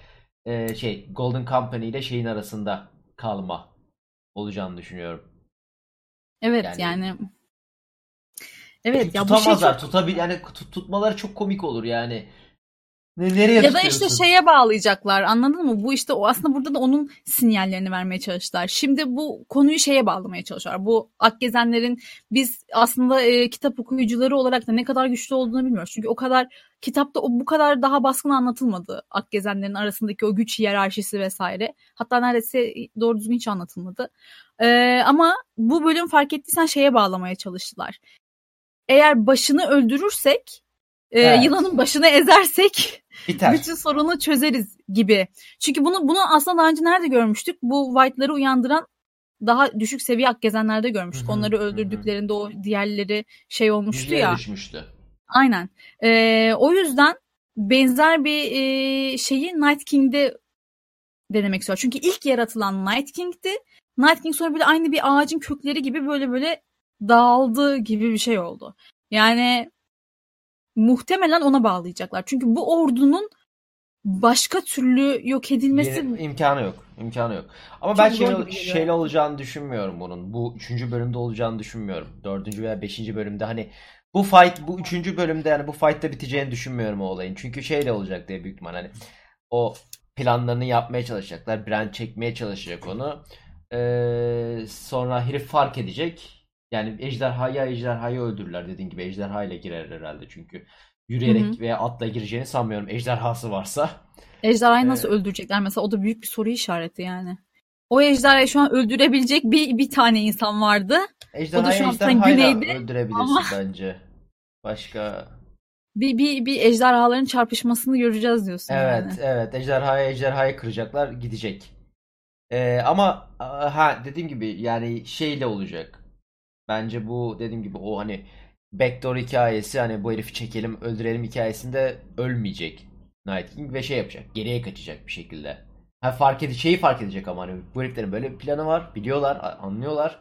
eee, şey Golden Company ile şeyin arasında kalma olacağını düşünüyorum. Evet Yani yani evet çünkü ya bu şey tutamazlar. çok Tutabil yani tut- tutmaları çok komik olur yani. Ne, nereye ya da işte şeye bağlayacaklar anladın mı? Bu işte o aslında burada da onun sinyallerini vermeye çalıştılar. Şimdi bu konuyu şeye bağlamaya çalışıyorlar. Bu Akgezenlerin biz aslında e, kitap okuyucuları olarak da ne kadar güçlü olduğunu bilmiyoruz. Çünkü o kadar kitapta o bu kadar daha baskın anlatılmadı. Akgezenlerin arasındaki o güç hiyerarşisi vesaire. Hatta neredeyse doğru düzgün hiç anlatılmadı. E, ama bu bölüm fark ettiysen şeye bağlamaya çalıştılar. Eğer başını öldürürsek e, evet. yılanın başını ezersek Biter. bütün sorunu çözeriz gibi. Çünkü bunu bunu aslında daha önce nerede görmüştük? Bu White'ları uyandıran daha düşük seviye akgezenlerde görmüştük. Hı-hı. Onları öldürdüklerinde o diğerleri şey olmuştu Yüzeye ya. düşmüştü. Aynen. Ee, o yüzden benzer bir e, şeyi Night King'de denemek istiyor. Çünkü ilk yaratılan Night King'ti. Night King sonra böyle aynı bir ağacın kökleri gibi böyle böyle dağıldı gibi bir şey oldu. Yani muhtemelen ona bağlayacaklar. Çünkü bu ordunun başka türlü yok edilmesi Yeni, imkanı yok. İmkanı yok. Ama Çok ben şey, şeyle olacağını düşünmüyorum bunun. Bu üçüncü bölümde olacağını düşünmüyorum. Dördüncü veya beşinci bölümde hani bu fight bu üçüncü bölümde yani bu fight'ta biteceğini düşünmüyorum o olayın. Çünkü şeyle olacak diye büyük ihtimal hani o planlarını yapmaya çalışacaklar. Brand çekmeye çalışacak onu. Ee, sonra herif fark edecek. Yani ejderhaya ejderhayı öldürürler dediğin gibi ejderha ile girer herhalde çünkü yürüyerek Hı-hı. veya atla gireceğini sanmıyorum ejderhası varsa. Ejderhayı ee, nasıl öldürecekler mesela o da büyük bir soru işareti yani. O ejderhayı şu an öldürebilecek bir bir tane insan vardı. Ejderhayı o da şu an güneyde. öldürebilirsin ama... bence. Başka bir, bir, bir ejderhaların çarpışmasını göreceğiz diyorsun Evet yani. evet ejderhaya ejderhayı kıracaklar gidecek. Ee, ama ha dediğim gibi yani şeyle olacak. Bence bu dediğim gibi o hani backdoor hikayesi hani bu herifi çekelim öldürelim hikayesinde ölmeyecek Night King ve şey yapacak geriye kaçacak bir şekilde. Ha fark edecek şeyi fark edecek ama hani bu heriflerin böyle bir planı var biliyorlar anlıyorlar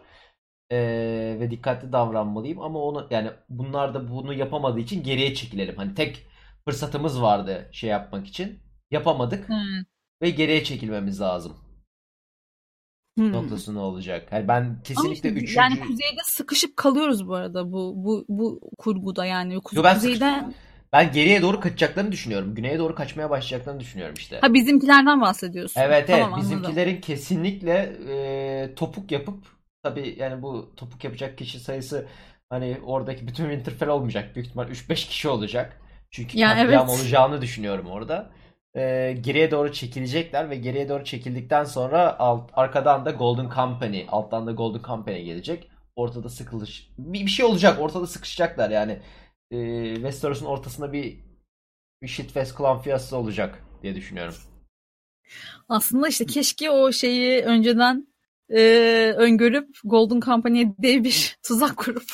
ee, ve dikkatli davranmalıyım ama onu yani bunlar da bunu yapamadığı için geriye çekilelim. Hani tek fırsatımız vardı şey yapmak için yapamadık hmm. ve geriye çekilmemiz lazım hmm. noktasında olacak. Yani ben kesinlikle Ama üçüncü... Yani kuzeyde sıkışıp kalıyoruz bu arada bu bu bu kurguda yani. Kuze, Yo, ben kuzeyde... Ben geriye doğru kaçacaklarını düşünüyorum. Güneye doğru kaçmaya başlayacaklarını düşünüyorum işte. Ha bizimkilerden bahsediyorsun. Evet evet tamam, bizimkilerin anladım. kesinlikle e, topuk yapıp tabi yani bu topuk yapacak kişi sayısı hani oradaki bütün Winterfell olmayacak. Büyük ihtimal 3-5 kişi olacak. Çünkü ya katliam evet. olacağını düşünüyorum orada e, geriye doğru çekilecekler ve geriye doğru çekildikten sonra alt, arkadan da Golden Company, alttan da Golden Company gelecek. Ortada sıkılış bir, bir şey olacak. Ortada sıkışacaklar yani. E, Westeros'un ortasında bir bir shitfest klan fiyası olacak diye düşünüyorum. Aslında işte keşke o şeyi önceden e, öngörüp Golden Company'ye dev bir tuzak kurup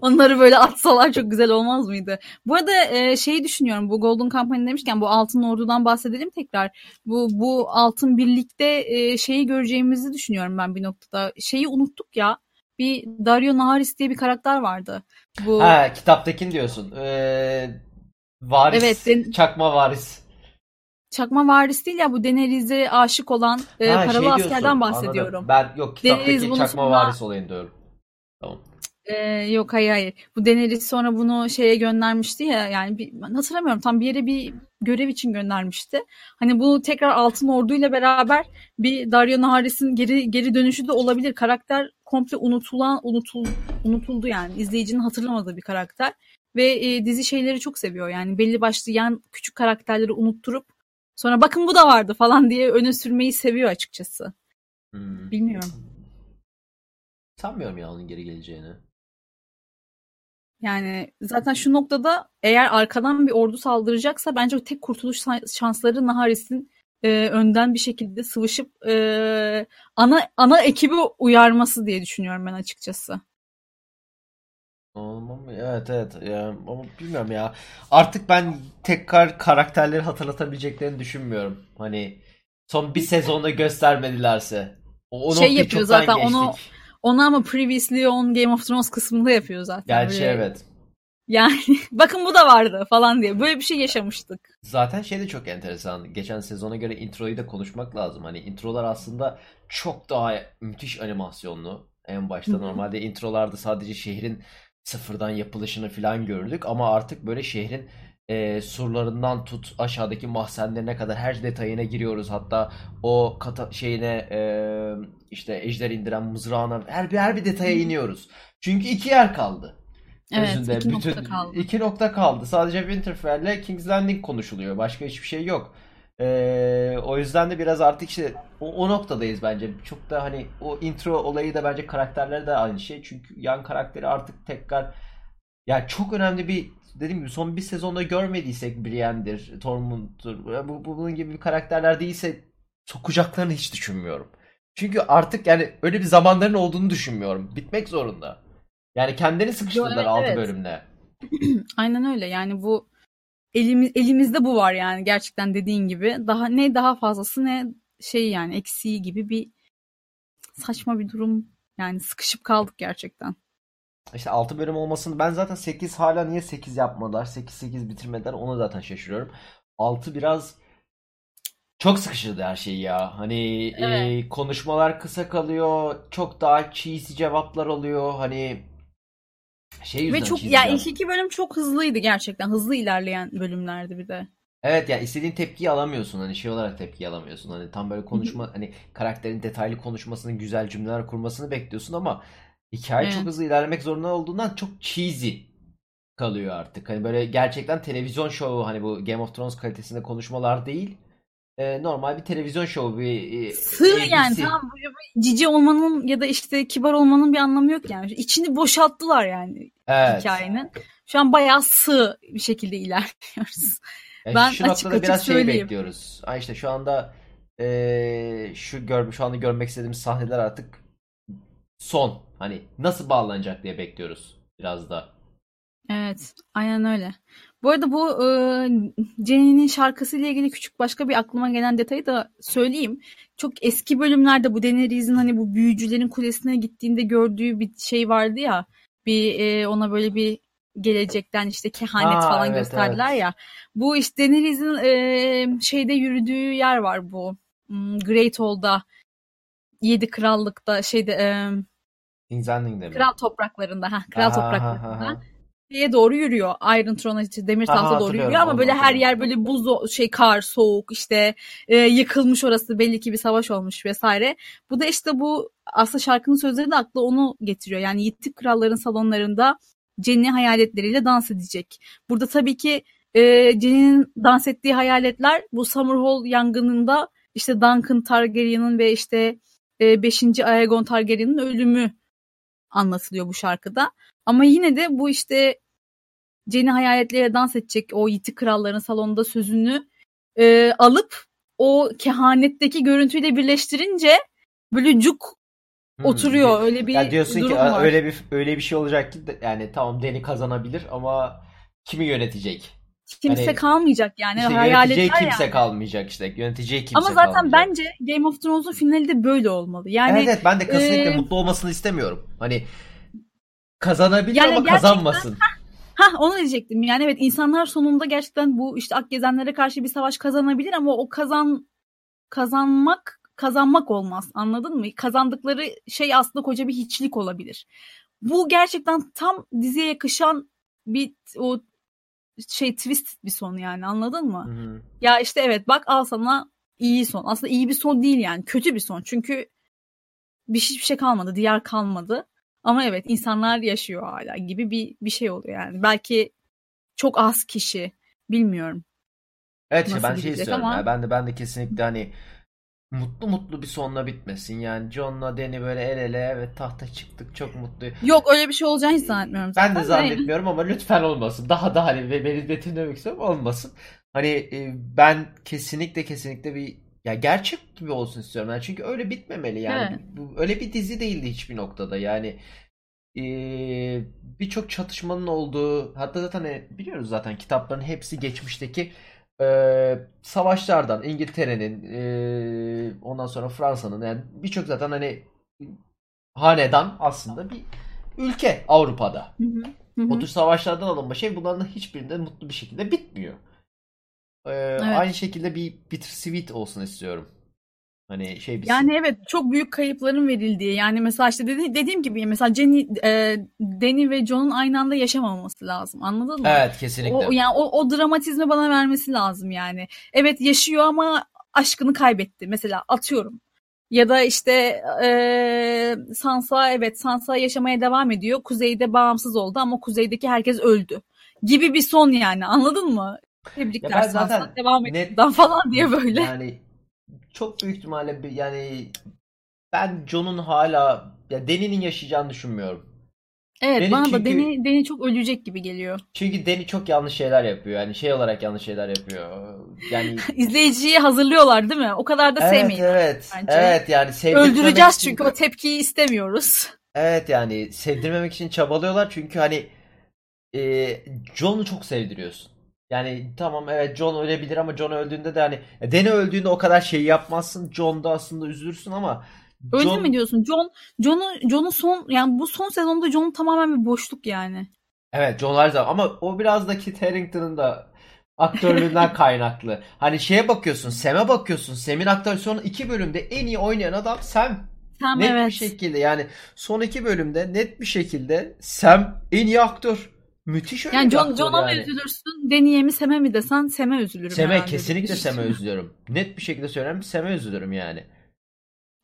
onları böyle atsalar çok güzel olmaz mıydı? Bu arada e, şeyi düşünüyorum bu Golden Company demişken bu Altın Ordu'dan bahsedelim tekrar. Bu bu Altın Birlik'te e, şeyi göreceğimizi düşünüyorum ben bir noktada. Şeyi unuttuk ya. Bir Dario Naharis diye bir karakter vardı. Bu... Ha kitaptakin diyorsun. Ee, varis. Evet. Den... Çakma varis. Çakma varis değil ya bu Daenerys'e aşık olan e, ha, paralı şey askerden bahsediyorum. Anladım. Ben yok kitaptaki Daenerys çakma sonra... varis olayını diyorum. Tamam. Ee, yok hayır hayır. Bu Daenerys sonra bunu şeye göndermişti ya yani bir, ben hatırlamıyorum tam bir yere bir görev için göndermişti. Hani bu tekrar Altın Ordu ile beraber bir Dario Naharis'in geri geri dönüşü de olabilir. Karakter komple unutulan unutul unutuldu yani. izleyicinin hatırlamadığı bir karakter ve e, dizi şeyleri çok seviyor. Yani belli başlı yan küçük karakterleri unutturup Sonra bakın bu da vardı falan diye öne sürmeyi seviyor açıkçası. Hmm. Bilmiyorum. Sanmıyorum ya onun geri geleceğini. Yani zaten şu noktada eğer arkadan bir ordu saldıracaksa bence tek kurtuluş şansları Naharis'in e, önden bir şekilde sıvışıp e, ana ana ekibi uyarması diye düşünüyorum ben açıkçası. Evet evet yani, ama bilmiyorum ya. Artık ben tekrar karakterleri hatırlatabileceklerini düşünmüyorum. Hani son bir sezonda göstermedilerse. O, o şey yapıyor zaten geçtik. onu onu ama previously on Game of Thrones kısmında yapıyor zaten. Gerçi Böyle... evet. Yani bakın bu da vardı falan diye. Böyle bir şey yaşamıştık. Zaten şey de çok enteresan. Geçen sezona göre introyu da konuşmak lazım. Hani introlar aslında çok daha müthiş animasyonlu. En başta normalde introlarda sadece şehrin sıfırdan yapılışını falan gördük ama artık böyle şehrin e, surlarından tut aşağıdaki mahzenlerine kadar her detayına giriyoruz. Hatta o kata şeyine e, işte ejder indiren mızrağına her bir her bir detaya iniyoruz. Çünkü iki yer kaldı. Evet, Özünde iki bütün nokta kaldı. iki nokta kaldı. Sadece Winterfell'le King's Landing konuşuluyor. Başka hiçbir şey yok. Ee, o yüzden de biraz artık işte o, o noktadayız bence. Çok da hani o intro olayı da bence karakterler de aynı şey. Çünkü yan karakteri artık tekrar ya çok önemli bir dediğim gibi son bir sezonda görmediysek Brienne'dir, Tormund'dur. Bu, bu- bunun gibi bir karakterler değilse sokacaklarını hiç düşünmüyorum. Çünkü artık yani öyle bir zamanların olduğunu düşünmüyorum. Bitmek zorunda. Yani kendini sıkıştırdılar evet, 6 evet. bölümle. Aynen öyle. Yani bu elimiz elimizde bu var yani gerçekten dediğin gibi. Daha ne daha fazlası ne şey yani eksiği gibi bir saçma bir durum. Yani sıkışıp kaldık gerçekten. İşte 6 bölüm olmasını ben zaten 8 hala niye 8 yapmadılar? 8-8 bitirmediler ona zaten şaşırıyorum. 6 biraz çok sıkıştırdı her şeyi ya. Hani Evet. e, konuşmalar kısa kalıyor. Çok daha cheesy cevaplar oluyor. Hani şey Ve yüzden çok cheesy ya cevap. ilk iki bölüm çok hızlıydı gerçekten. Hızlı ilerleyen bölümlerdi bir de. Evet ya istediğin tepkiyi alamıyorsun. Hani şey olarak tepki alamıyorsun. Hani tam böyle konuşma hani karakterin detaylı konuşmasını, güzel cümleler kurmasını bekliyorsun ama hikaye çok Evet. hızlı ilerlemek zorunda olduğundan çok cheesy kalıyor artık. Hani böyle gerçekten televizyon şovu hani bu Game of Thrones kalitesinde konuşmalar değil. Ee, normal bir televizyon şovu bir e, Sığ yani tamam böyle bir cici olmanın ya da işte kibar olmanın bir anlamı yok yani. İçini boşalttılar yani Evet. hikayenin. Şu an bayağı sığ bir şekilde ilerliyoruz. Ya Ben şu açık noktada açık biraz şey bekliyoruz. Ha işte şu anda eee, şu gör şu anda görmek istediğimiz sahneler artık son. Hani nasıl bağlanacak diye bekliyoruz biraz da. Evet, aynen öyle. Bu arada bu e, Jenny'nin şarkısıyla ilgili küçük başka bir aklıma gelen detayı da söyleyeyim. Çok eski bölümlerde bu Daenerys'in hani bu büyücülerin kulesine gittiğinde gördüğü bir şey vardı ya. Bir e, ona böyle bir gelecekten işte kehanet Aa, falan evet, gösterdiler evet. ya. Bu işte Daenerys'in e, şeyde yürüdüğü yer var bu. Hmm, Great Hall'da. Yedi Krallık'ta şeyde e, Landing'de mi? kral topraklarında ha kral Aha, topraklarında aha, aha. Şeye doğru yürüyor. Iron Throne'a işte demir Aha, tahta doğru yürüyor ama böyle her yer böyle buz şey kar soğuk işte e, yıkılmış orası belli ki bir savaş olmuş vesaire. Bu da işte bu aslında şarkının sözleri de akla onu getiriyor. Yani yitik kralların salonlarında Jenny hayaletleriyle dans edecek. Burada tabii ki e, Jenny'nin dans ettiği hayaletler bu Summerhall yangınında işte Duncan Targaryen'ın ve işte 5. Aegon Targaryen'ın ölümü anlatılıyor bu şarkıda. Ama yine de bu işte Jenny hayaletleriyle dans edecek o yitik kralların salonunda sözünü e, alıp o kehanetteki görüntüyle birleştirince böyle cuk Hmm. oturuyor. Öyle bir Ya diyorsun durum ki var. öyle bir öyle bir şey olacak ki yani tamam Dany kazanabilir ama kimi yönetecek? Kimse Hani kalmayacak yani. İşte Hayaletler yöneteceği kimse yani. kalmayacak işte. Yöneteceği kimse Ama zaten kalmayacak. bence Game of Thrones'un finali de böyle olmalı. Yani Evet evet ben de kesinlikle e, mutlu olmasını istemiyorum. Hani kazanabilir Yani ama gerçekten- kazanmasın. Ha onu diyecektim. Yani evet insanlar sonunda gerçekten bu işte Akgezenlere karşı bir savaş kazanabilir ama o kazan kazanmak kazanmak olmaz. Anladın mı? Kazandıkları şey aslında koca bir hiçlik olabilir. Bu gerçekten tam diziye yakışan bir o şey twist bir son yani anladın mı? Hı hı. Ya işte evet bak al sana iyi son. Aslında iyi bir son değil yani kötü bir son. Çünkü bir hiçbir şey kalmadı, diğer kalmadı. Ama evet insanlar yaşıyor hala gibi bir bir şey oluyor yani. Belki çok az kişi bilmiyorum. Evet Nasıl ben şey istiyorum ama- ya. Ben de ben de kesinlikle hani mutlu mutlu bir sonla bitmesin. Yani John'la Dany böyle el ele ve tahta çıktık çok mutlu. Yok öyle bir şey olacağını hiç zannetmiyorum zaten. Ben de zannetmiyorum ama lütfen olmasın. Daha da hani ve beni betimlemek istiyorum olmasın. Hani e, ben kesinlikle kesinlikle bir ya gerçek gibi olsun istiyorum. Yani çünkü öyle bitmemeli yani. Evet. Bu, öyle bir dizi değildi hiçbir noktada. Yani e, birçok çatışmanın olduğu hatta zaten hani biliyoruz zaten kitapların hepsi geçmişteki e, savaşlardan İngiltere'nin e, ondan sonra Fransa'nın yani birçok zaten hani hanedan aslında bir ülke Avrupa'da. Hı hı. Hı hı. O tür savaşlardan alınma şey bunların hiçbirinde mutlu bir şekilde bitmiyor. Ee, Aynı şekilde bir bittersweet olsun istiyorum. Hani şey bir Yani evet çok büyük kayıpların verildiği yani mesela işte dedi, dediğim gibi mesela Jenny, e, Danny ve John'un aynı anda yaşamaması lazım anladın mı? Evet kesinlikle. O, yani o, o dramatizmi bana vermesi lazım yani. Evet yaşıyor ama aşkını kaybetti mesela atıyorum. Ya da işte e, Sansa evet Sansa yaşamaya devam ediyor. Kuzeyde bağımsız oldu ama kuzeydeki herkes öldü. Gibi bir son yani anladın mı? Tebrikler Ya Sansa devam et net- falan diye böyle. Yani çok büyük ihtimalle bir- yani ben John'un hala ya Dany'nin yaşayacağını düşünmüyorum. Evet Beni bana da çünkü- Deni, Deni çok ölecek gibi geliyor. Çünkü Dany çok yanlış şeyler yapıyor. Yani şey olarak yanlış şeyler yapıyor. Yani İzleyiciyi hazırlıyorlar değil mi? O kadar da evet sevmeyin. evet. bence. Evet yani Öldüreceğiz için- çünkü o tepkiyi istemiyoruz. Evet yani sevdirmemek için çabalıyorlar çünkü hani e, John'u çok sevdiriyorsun. Yani tamam evet John ölebilir ama John öldüğünde de hani Dany öldüğünde o kadar şey yapmazsın. John'da aslında üzülürsün ama Öyle John mi diyorsun? John, John'u, John'un son yani bu son sezonda John tamamen bir boşluk yani. Evet John her zaman ama o biraz da Kit Harington'ın da aktörlüğünden kaynaklı. Hani şeye bakıyorsun, Sam'e bakıyorsun. Sam'in aktörü son iki bölümde en iyi oynayan adam Sam. Sam Net evet. bir şekilde yani son iki bölümde net bir şekilde Sam en iyi aktör. Müthiş öyle Yani John, John'a mı yani. üzülürsün? Deni'ye mi Sam'e mi desen Sam'e üzülürüm Sem'e kesinlikle Sem'e üzülüyorum. Net bir şekilde söylüyorum Sem'e üzülürüm yani.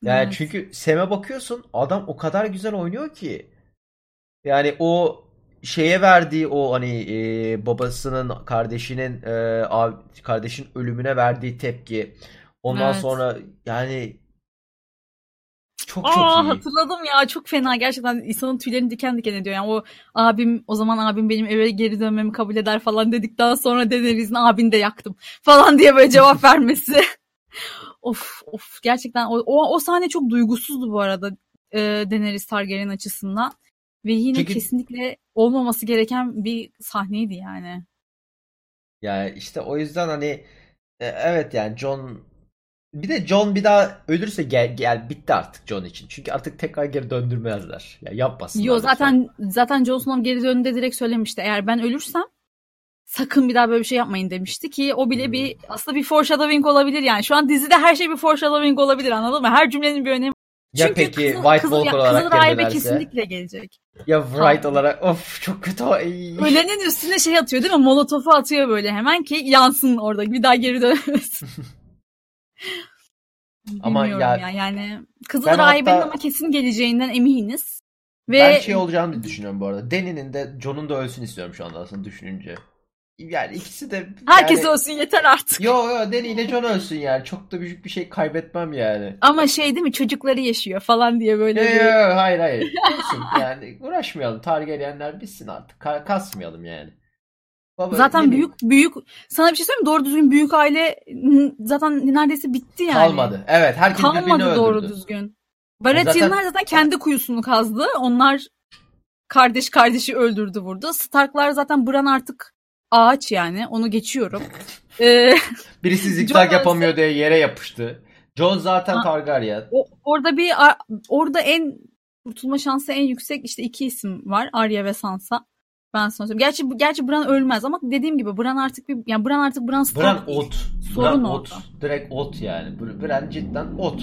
Yani Evet. çünkü Sem'e bakıyorsun adam o kadar güzel oynuyor ki. Yani o şeye verdiği o hani e, babasının kardeşinin e, abi, kardeşin ölümüne verdiği tepki. Ondan Evet. sonra yani çok Aa çok iyi. hatırladım ya çok fena gerçekten insanın tüylerini diken diken ediyor. Yani o abim o zaman abim benim eve geri dönmemi kabul eder falan dedikten sonra Daenerys'in abini de yaktım falan diye böyle cevap vermesi. of of gerçekten o, o, o sahne çok duygusuzdu bu arada e, Daenerys Targaryen açısından. Ve yine Çünkü- kesinlikle olmaması gereken bir sahneydi yani. Yani işte o yüzden hani e, evet yani John bir de John bir daha ölürse gel, gel bitti artık John için. Çünkü artık tekrar geri döndürmezler. Ya yapmasınlar Yo lütfen. zaten zaten Jon Snow geri döndüğünde direkt söylemişti. Eğer ben ölürsem sakın bir daha böyle bir şey yapmayın demişti ki o bile Hmm. bir aslında bir foreshadowing olabilir yani. Şu an dizide her şey bir foreshadowing olabilir anladın mı? Her cümlenin bir önemi. Ya Çünkü peki Kızıl- White Kızıl- Walker olarak Kızıl Rahibe kesinlikle gelecek. Ya Tamam. olarak of çok kötü. Ay. Ölenin üstüne şey atıyor değil mi? Molotofu atıyor böyle hemen ki yansın orada. Bir daha geri dönmesin. Ama ya- ya, yani Kızıl Ben Rahibe'nin ama kesin geleceğinden eminiz. Ve Ben şey olacağını düşünüyorum bu arada. Dany'nin de John'un da ölsün istiyorum şu anda aslında düşününce. Yani ikisi de herkes yani... olsun yeter artık. Yo yo Dany ile John ölsün yani. Çok da büyük bir şey kaybetmem yani. Ama şey değil mi çocukları yaşıyor falan diye böyle Yo, bir... yo, hayır hayır. Yani uğraşmayalım. Targaryenler bitsin artık. Ka- kasmayalım yani. Baba, Zaten ne bileyim, büyük büyük sana bir şey söyleyeyim mi? Doğru düzgün büyük aile zaten neredeyse bitti yani. kalmadı. Evet herkes birbirini Kalmadı doğru öldürdü. düzgün. Baratheon'lar Zaten- zaten kendi kuyusunu kazdı. Onlar kardeş kardeşi öldürdü vurdu. Starklar zaten Bran artık ağaç yani. Onu geçiyorum. Ee, Birisi zikzak yapamıyor diye yere yapıştı. Jon zaten Ha. Targaryen. o, orada bir orada en kurtulma şansı en yüksek işte iki isim var. Arya ve Sansa. Ben sana söyleyeyim. Gerçi gerçi Bran ölmez ama dediğim gibi Bran artık bir yani Bran artık Bran Stark Bran ot. Sorun Bran orada. ot. Direkt ot yani. Br- Bran cidden ot.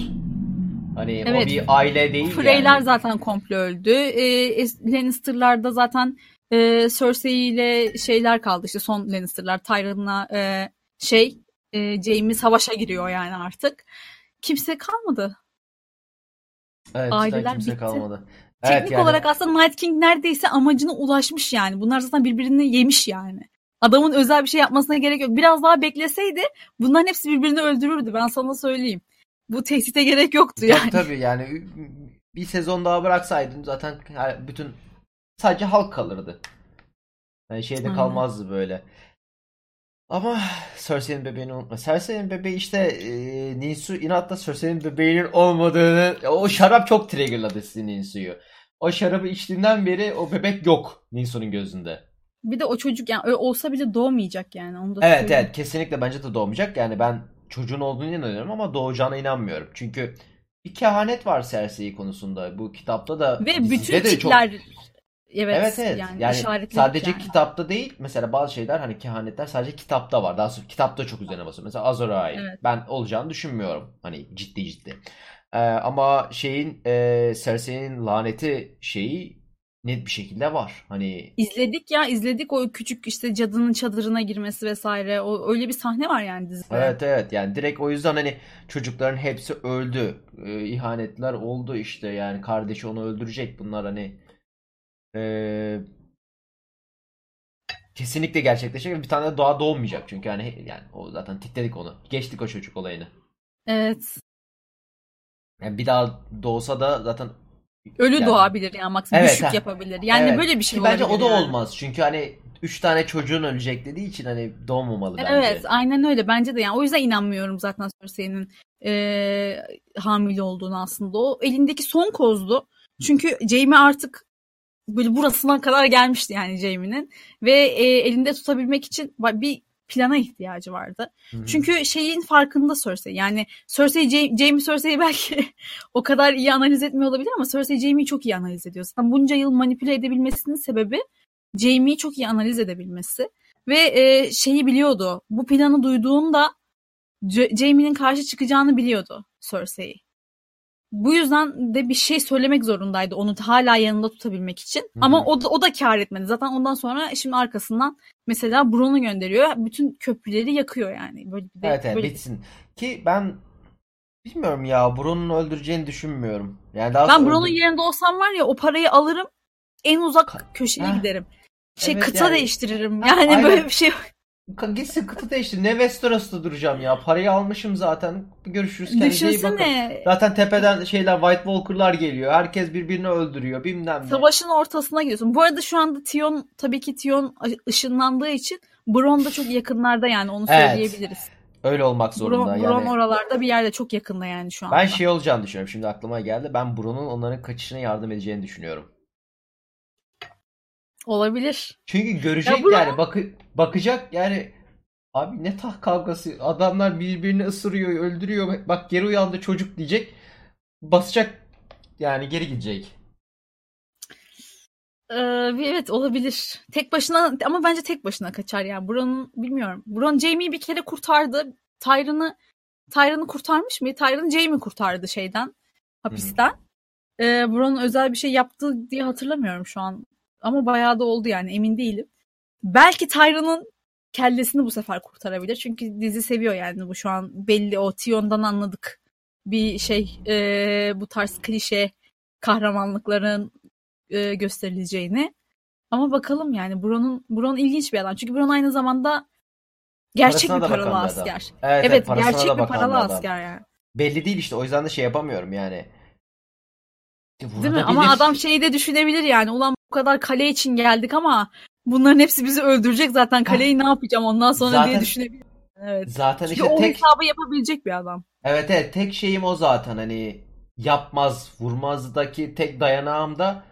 Hani Evet. o bir aile değil Freyler yani. zaten komple öldü. Ee, Lannister'larda zaten e, Cersei ile şeyler kaldı işte son Lannister'lar. Tyrion'la e, şey e, Jaime savaşa giriyor yani artık. Kimse kalmadı. Evet, aileler kimse bitti. kalmadı. Evet, Teknik yani olarak aslında Night King neredeyse amacına ulaşmış yani. Bunlar zaten birbirini yemiş yani. Adamın özel bir şey yapmasına gerek yok. Biraz daha bekleseydi bunların hepsi birbirini öldürürdü. Ben sana söyleyeyim. Bu tehdite gerek yoktu yani. Tabii tabii yani bir sezon daha bıraksaydın zaten bütün sadece halk kalırdı. Yani şeyde kalmazdı böyle. Ama Cersei'nin bebeğini unutma. Cersei'nin bebeği işte e, Nisu inatla Cersei'nin bebeğinin olmadığını o şarap çok triggerladı sizi Nisu'yu. O şarabı içtiğinden beri o bebek yok Nisu'nun gözünde. Bir de o çocuk yani öyle olsa bile doğmayacak yani. Onu da Evet söyleyeyim. evet kesinlikle bence de doğmayacak. Yani ben çocuğun olduğunu inanıyorum ama doğacağına inanmıyorum. Çünkü bir kehanet var Cersei konusunda. Bu kitapta da Ve bütün de çok tipler Evet, Evet evet. yani, Yani sadece yani. kitapta değil. Mesela bazı şeyler hani kehanetler sadece kitapta var. Daha sonra kitapta çok üzerine basıyor. Mesela Azor Ahai. Evet. Ben olacağını düşünmüyorum. Hani ciddi ciddi. Ee, ama şeyin e, Cersei'nin laneti şeyi net bir şekilde var. Hani İzledik ya izledik o küçük işte cadının çadırına girmesi vesaire. O öyle bir sahne var yani dizide. evet evet yani direkt o yüzden hani çocukların hepsi öldü. Ee, ihanetler oldu işte yani kardeşi onu öldürecek bunlar hani ee, kesinlikle gerçekleşecek bir tane daha doğmayacak çünkü yani yani o zaten tikledik onu. Geçtik o çocuk olayını. Evet. Yani bir daha doğsa da zaten Ölü yani doğabilir yani maksimum Evet, düşük heh. yapabilir. Yani evet. böyle bir şey Ki bence o da yani. olmaz. Çünkü hani üç tane çocuğun ölecek dediği için hani doğmamalı bence. Evet, aynen öyle. Bence de yani o yüzden inanmıyorum zaten Cersei'nin eee hamile olduğunu aslında. O elindeki son kozdu. Çünkü Jaime artık böyle burasına kadar gelmişti yani Jaime'nin ve e, elinde tutabilmek için bir plana ihtiyacı vardı. Hı hı. Çünkü şeyin farkında Cersei. Yani Cersei, Ja- Jaime Cersei'yi belki o kadar iyi analiz etmiyor olabilir ama Cersei Jaime'yi çok iyi analiz ediyor. Zaten bunca yıl manipüle edebilmesinin sebebi Jaime'yi çok iyi analiz edebilmesi. Ve e, şeyi biliyordu. Bu planı duyduğunda J- Jaime'nin karşı çıkacağını biliyordu Cersei. Bu yüzden de bir şey söylemek zorundaydı onu hala yanında tutabilmek için. Hı Ama o da, o da kâr etmedi. Zaten ondan sonra şimdi arkasından mesela Bron'u gönderiyor. Bütün köprüleri yakıyor yani. Böyle bir de Evet evet böyle bitsin. Ki ben bilmiyorum ya Bron'un öldüreceğini düşünmüyorum. Yani daha Ben Bron'un öldür- yerinde olsam var ya o parayı alırım en uzak Ka- köşeye Heh. giderim. Şey Evet kıta yani. değiştiririm. Yani aynen. böyle bir şey Gitsin kıta değiştir. Ne Westeros'ta duracağım ya. Parayı almışım zaten. Görüşürüz. Kendinize iyi bakın. düşünsene. Zaten tepeden şeyler White Walker'lar geliyor. Herkes birbirini öldürüyor. Bilmem ne. Savaşın ortasına gidiyorsun. Bu arada şu anda Tion tabii ki Tion ışınlandığı için Bron da çok yakınlarda yani onu Evet. söyleyebiliriz. Öyle olmak zorunda Bron, Bron yani. oralarda bir yerde çok yakında yani şu anda. Ben şey olacağını düşünüyorum. Şimdi aklıma geldi. Ben Bron'un onların kaçışına yardım edeceğini düşünüyorum. Olabilir. Çünkü görecek Ya Bron- yani. Bakı bakacak yani. Abi ne taht kavgası. Adamlar birbirini ısırıyor, öldürüyor. Bak geri uyandı çocuk diyecek. Basacak yani geri gidecek. Ee, evet olabilir. Tek başına ama bence tek başına kaçar yani. Bron'un bilmiyorum. Bron Jaime'yi bir kere kurtardı. Tyrion'u Tyrion'u kurtarmış mı? Tyrion'u Jaime kurtardı şeyden. Hapisten. Ee, Bron'un özel bir şey yaptı diye hatırlamıyorum şu an. Ama bayağı da oldu yani emin değilim. Belki Tyrion'un kellesini bu sefer kurtarabilir. Çünkü dizi seviyor yani bu şu an belli o Tion'dan anladık. Bir şey e, bu tarz klişe kahramanlıkların e, gösterileceğini. Ama bakalım yani Bron'un Bron ilginç bir adam. Çünkü Bron aynı zamanda gerçek Parasına bir paralı asker. Evet, Evet, gerçek bir paralı adam. asker yani. Belli değil işte. O yüzden de şey yapamıyorum yani. Değil mi? Ama adam şeyi de düşünebilir yani. Ulan bu kadar kale için geldik ama bunların hepsi bizi öldürecek zaten. Kaleyi ne yapacağım ondan sonra diye Zaten- düşünebilir. Evet. Zaten Çünkü işte o tek hesabı yapabilecek bir adam. evet evet tek şeyim o zaten hani yapmaz vurmazdaki tek dayanağım da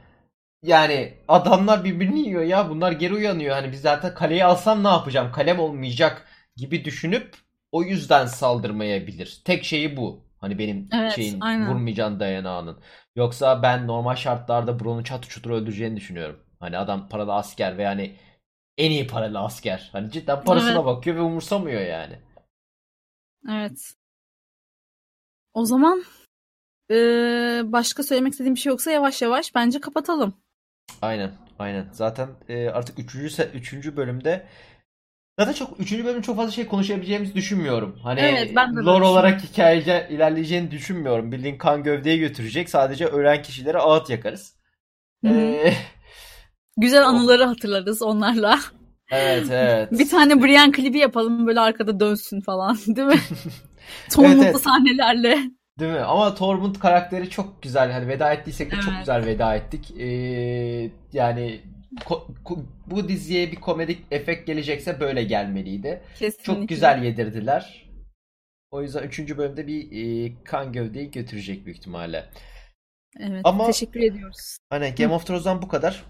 yani adamlar birbirini yiyor ya bunlar geri uyanıyor hani biz zaten kaleyi alsam ne yapacağım kalem olmayacak gibi düşünüp o yüzden saldırmayabilir. Tek şeyi bu. Hani benim Evet, şeyin aynen. vurmayacağın dayanağının. Yoksa ben normal şartlarda Bron'u çatı çutur öldüreceğini düşünüyorum. Hani adam paralı asker ve yani en iyi paralı asker. Hani cidden parasına Evet. bakıyor ve umursamıyor yani. Evet. O zaman eee, başka söylemek istediğim bir şey yoksa yavaş yavaş bence kapatalım. Aynen, aynen. Zaten e, artık 3. Se 3. bölümde zaten çok 3. bölüm çok fazla şey konuşabileceğimizi düşünmüyorum. Hani Evet, ben de lore olarak hikayece ilerleyeceğini düşünmüyorum. Bildiğin kan gövdeyi götürecek. Sadece ölen kişilere ağıt yakarız. Ee, Güzel anıları hatırlarız onlarla. evet, evet. Bir tane Brian klibi yapalım böyle arkada dönsün falan değil mi? Tonluklu evet. sahnelerle. Değil mi? Ama Tormund karakteri çok güzel. Hani veda ettiysek de çok Evet. güzel veda ettik. Ee, yani bu diziye bir komedik efekt gelecekse böyle gelmeliydi. Kesinlikle. Çok güzel yedirdiler. O yüzden 3. bölümde bir e, kan gövdeyi götürecek büyük ihtimalle. Evet, Ama- teşekkür ediyoruz. Hani Game of Thrones'dan bu kadar.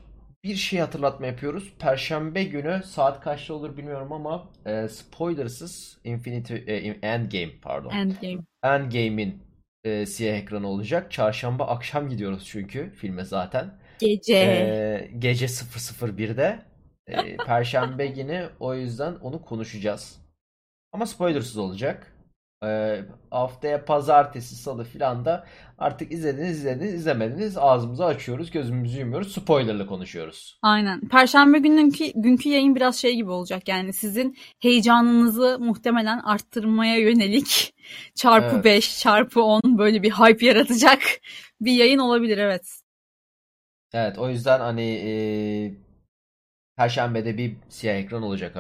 Bir şey hatırlatma yapıyoruz. Perşembe günü saat kaçta olur bilmiyorum ama e, spoilersız Infinity e, Endgame pardon. Endgame. Endgame'in e, siyah ekranı olacak. Çarşamba akşam gidiyoruz çünkü filme zaten. Gece. Ee, gece 001'de. Ee, Perşembe günü o yüzden onu konuşacağız. Ama spoilersız olacak. Ee, haftaya pazartesi, salı filan da artık izlediniz, izlediniz, izlemediniz ağzımızı açıyoruz, gözümüzü yumuyoruz, spoilerlı konuşuyoruz. Aynen. Perşembe gününkü günkü yayın biraz şey gibi olacak. Yani sizin heyecanınızı muhtemelen arttırmaya yönelik çarpı Evet. 5, çarpı 10 böyle bir hype yaratacak bir yayın olabilir evet. Evet, o yüzden hani e, Perşembe'de bir siyah ekran olacak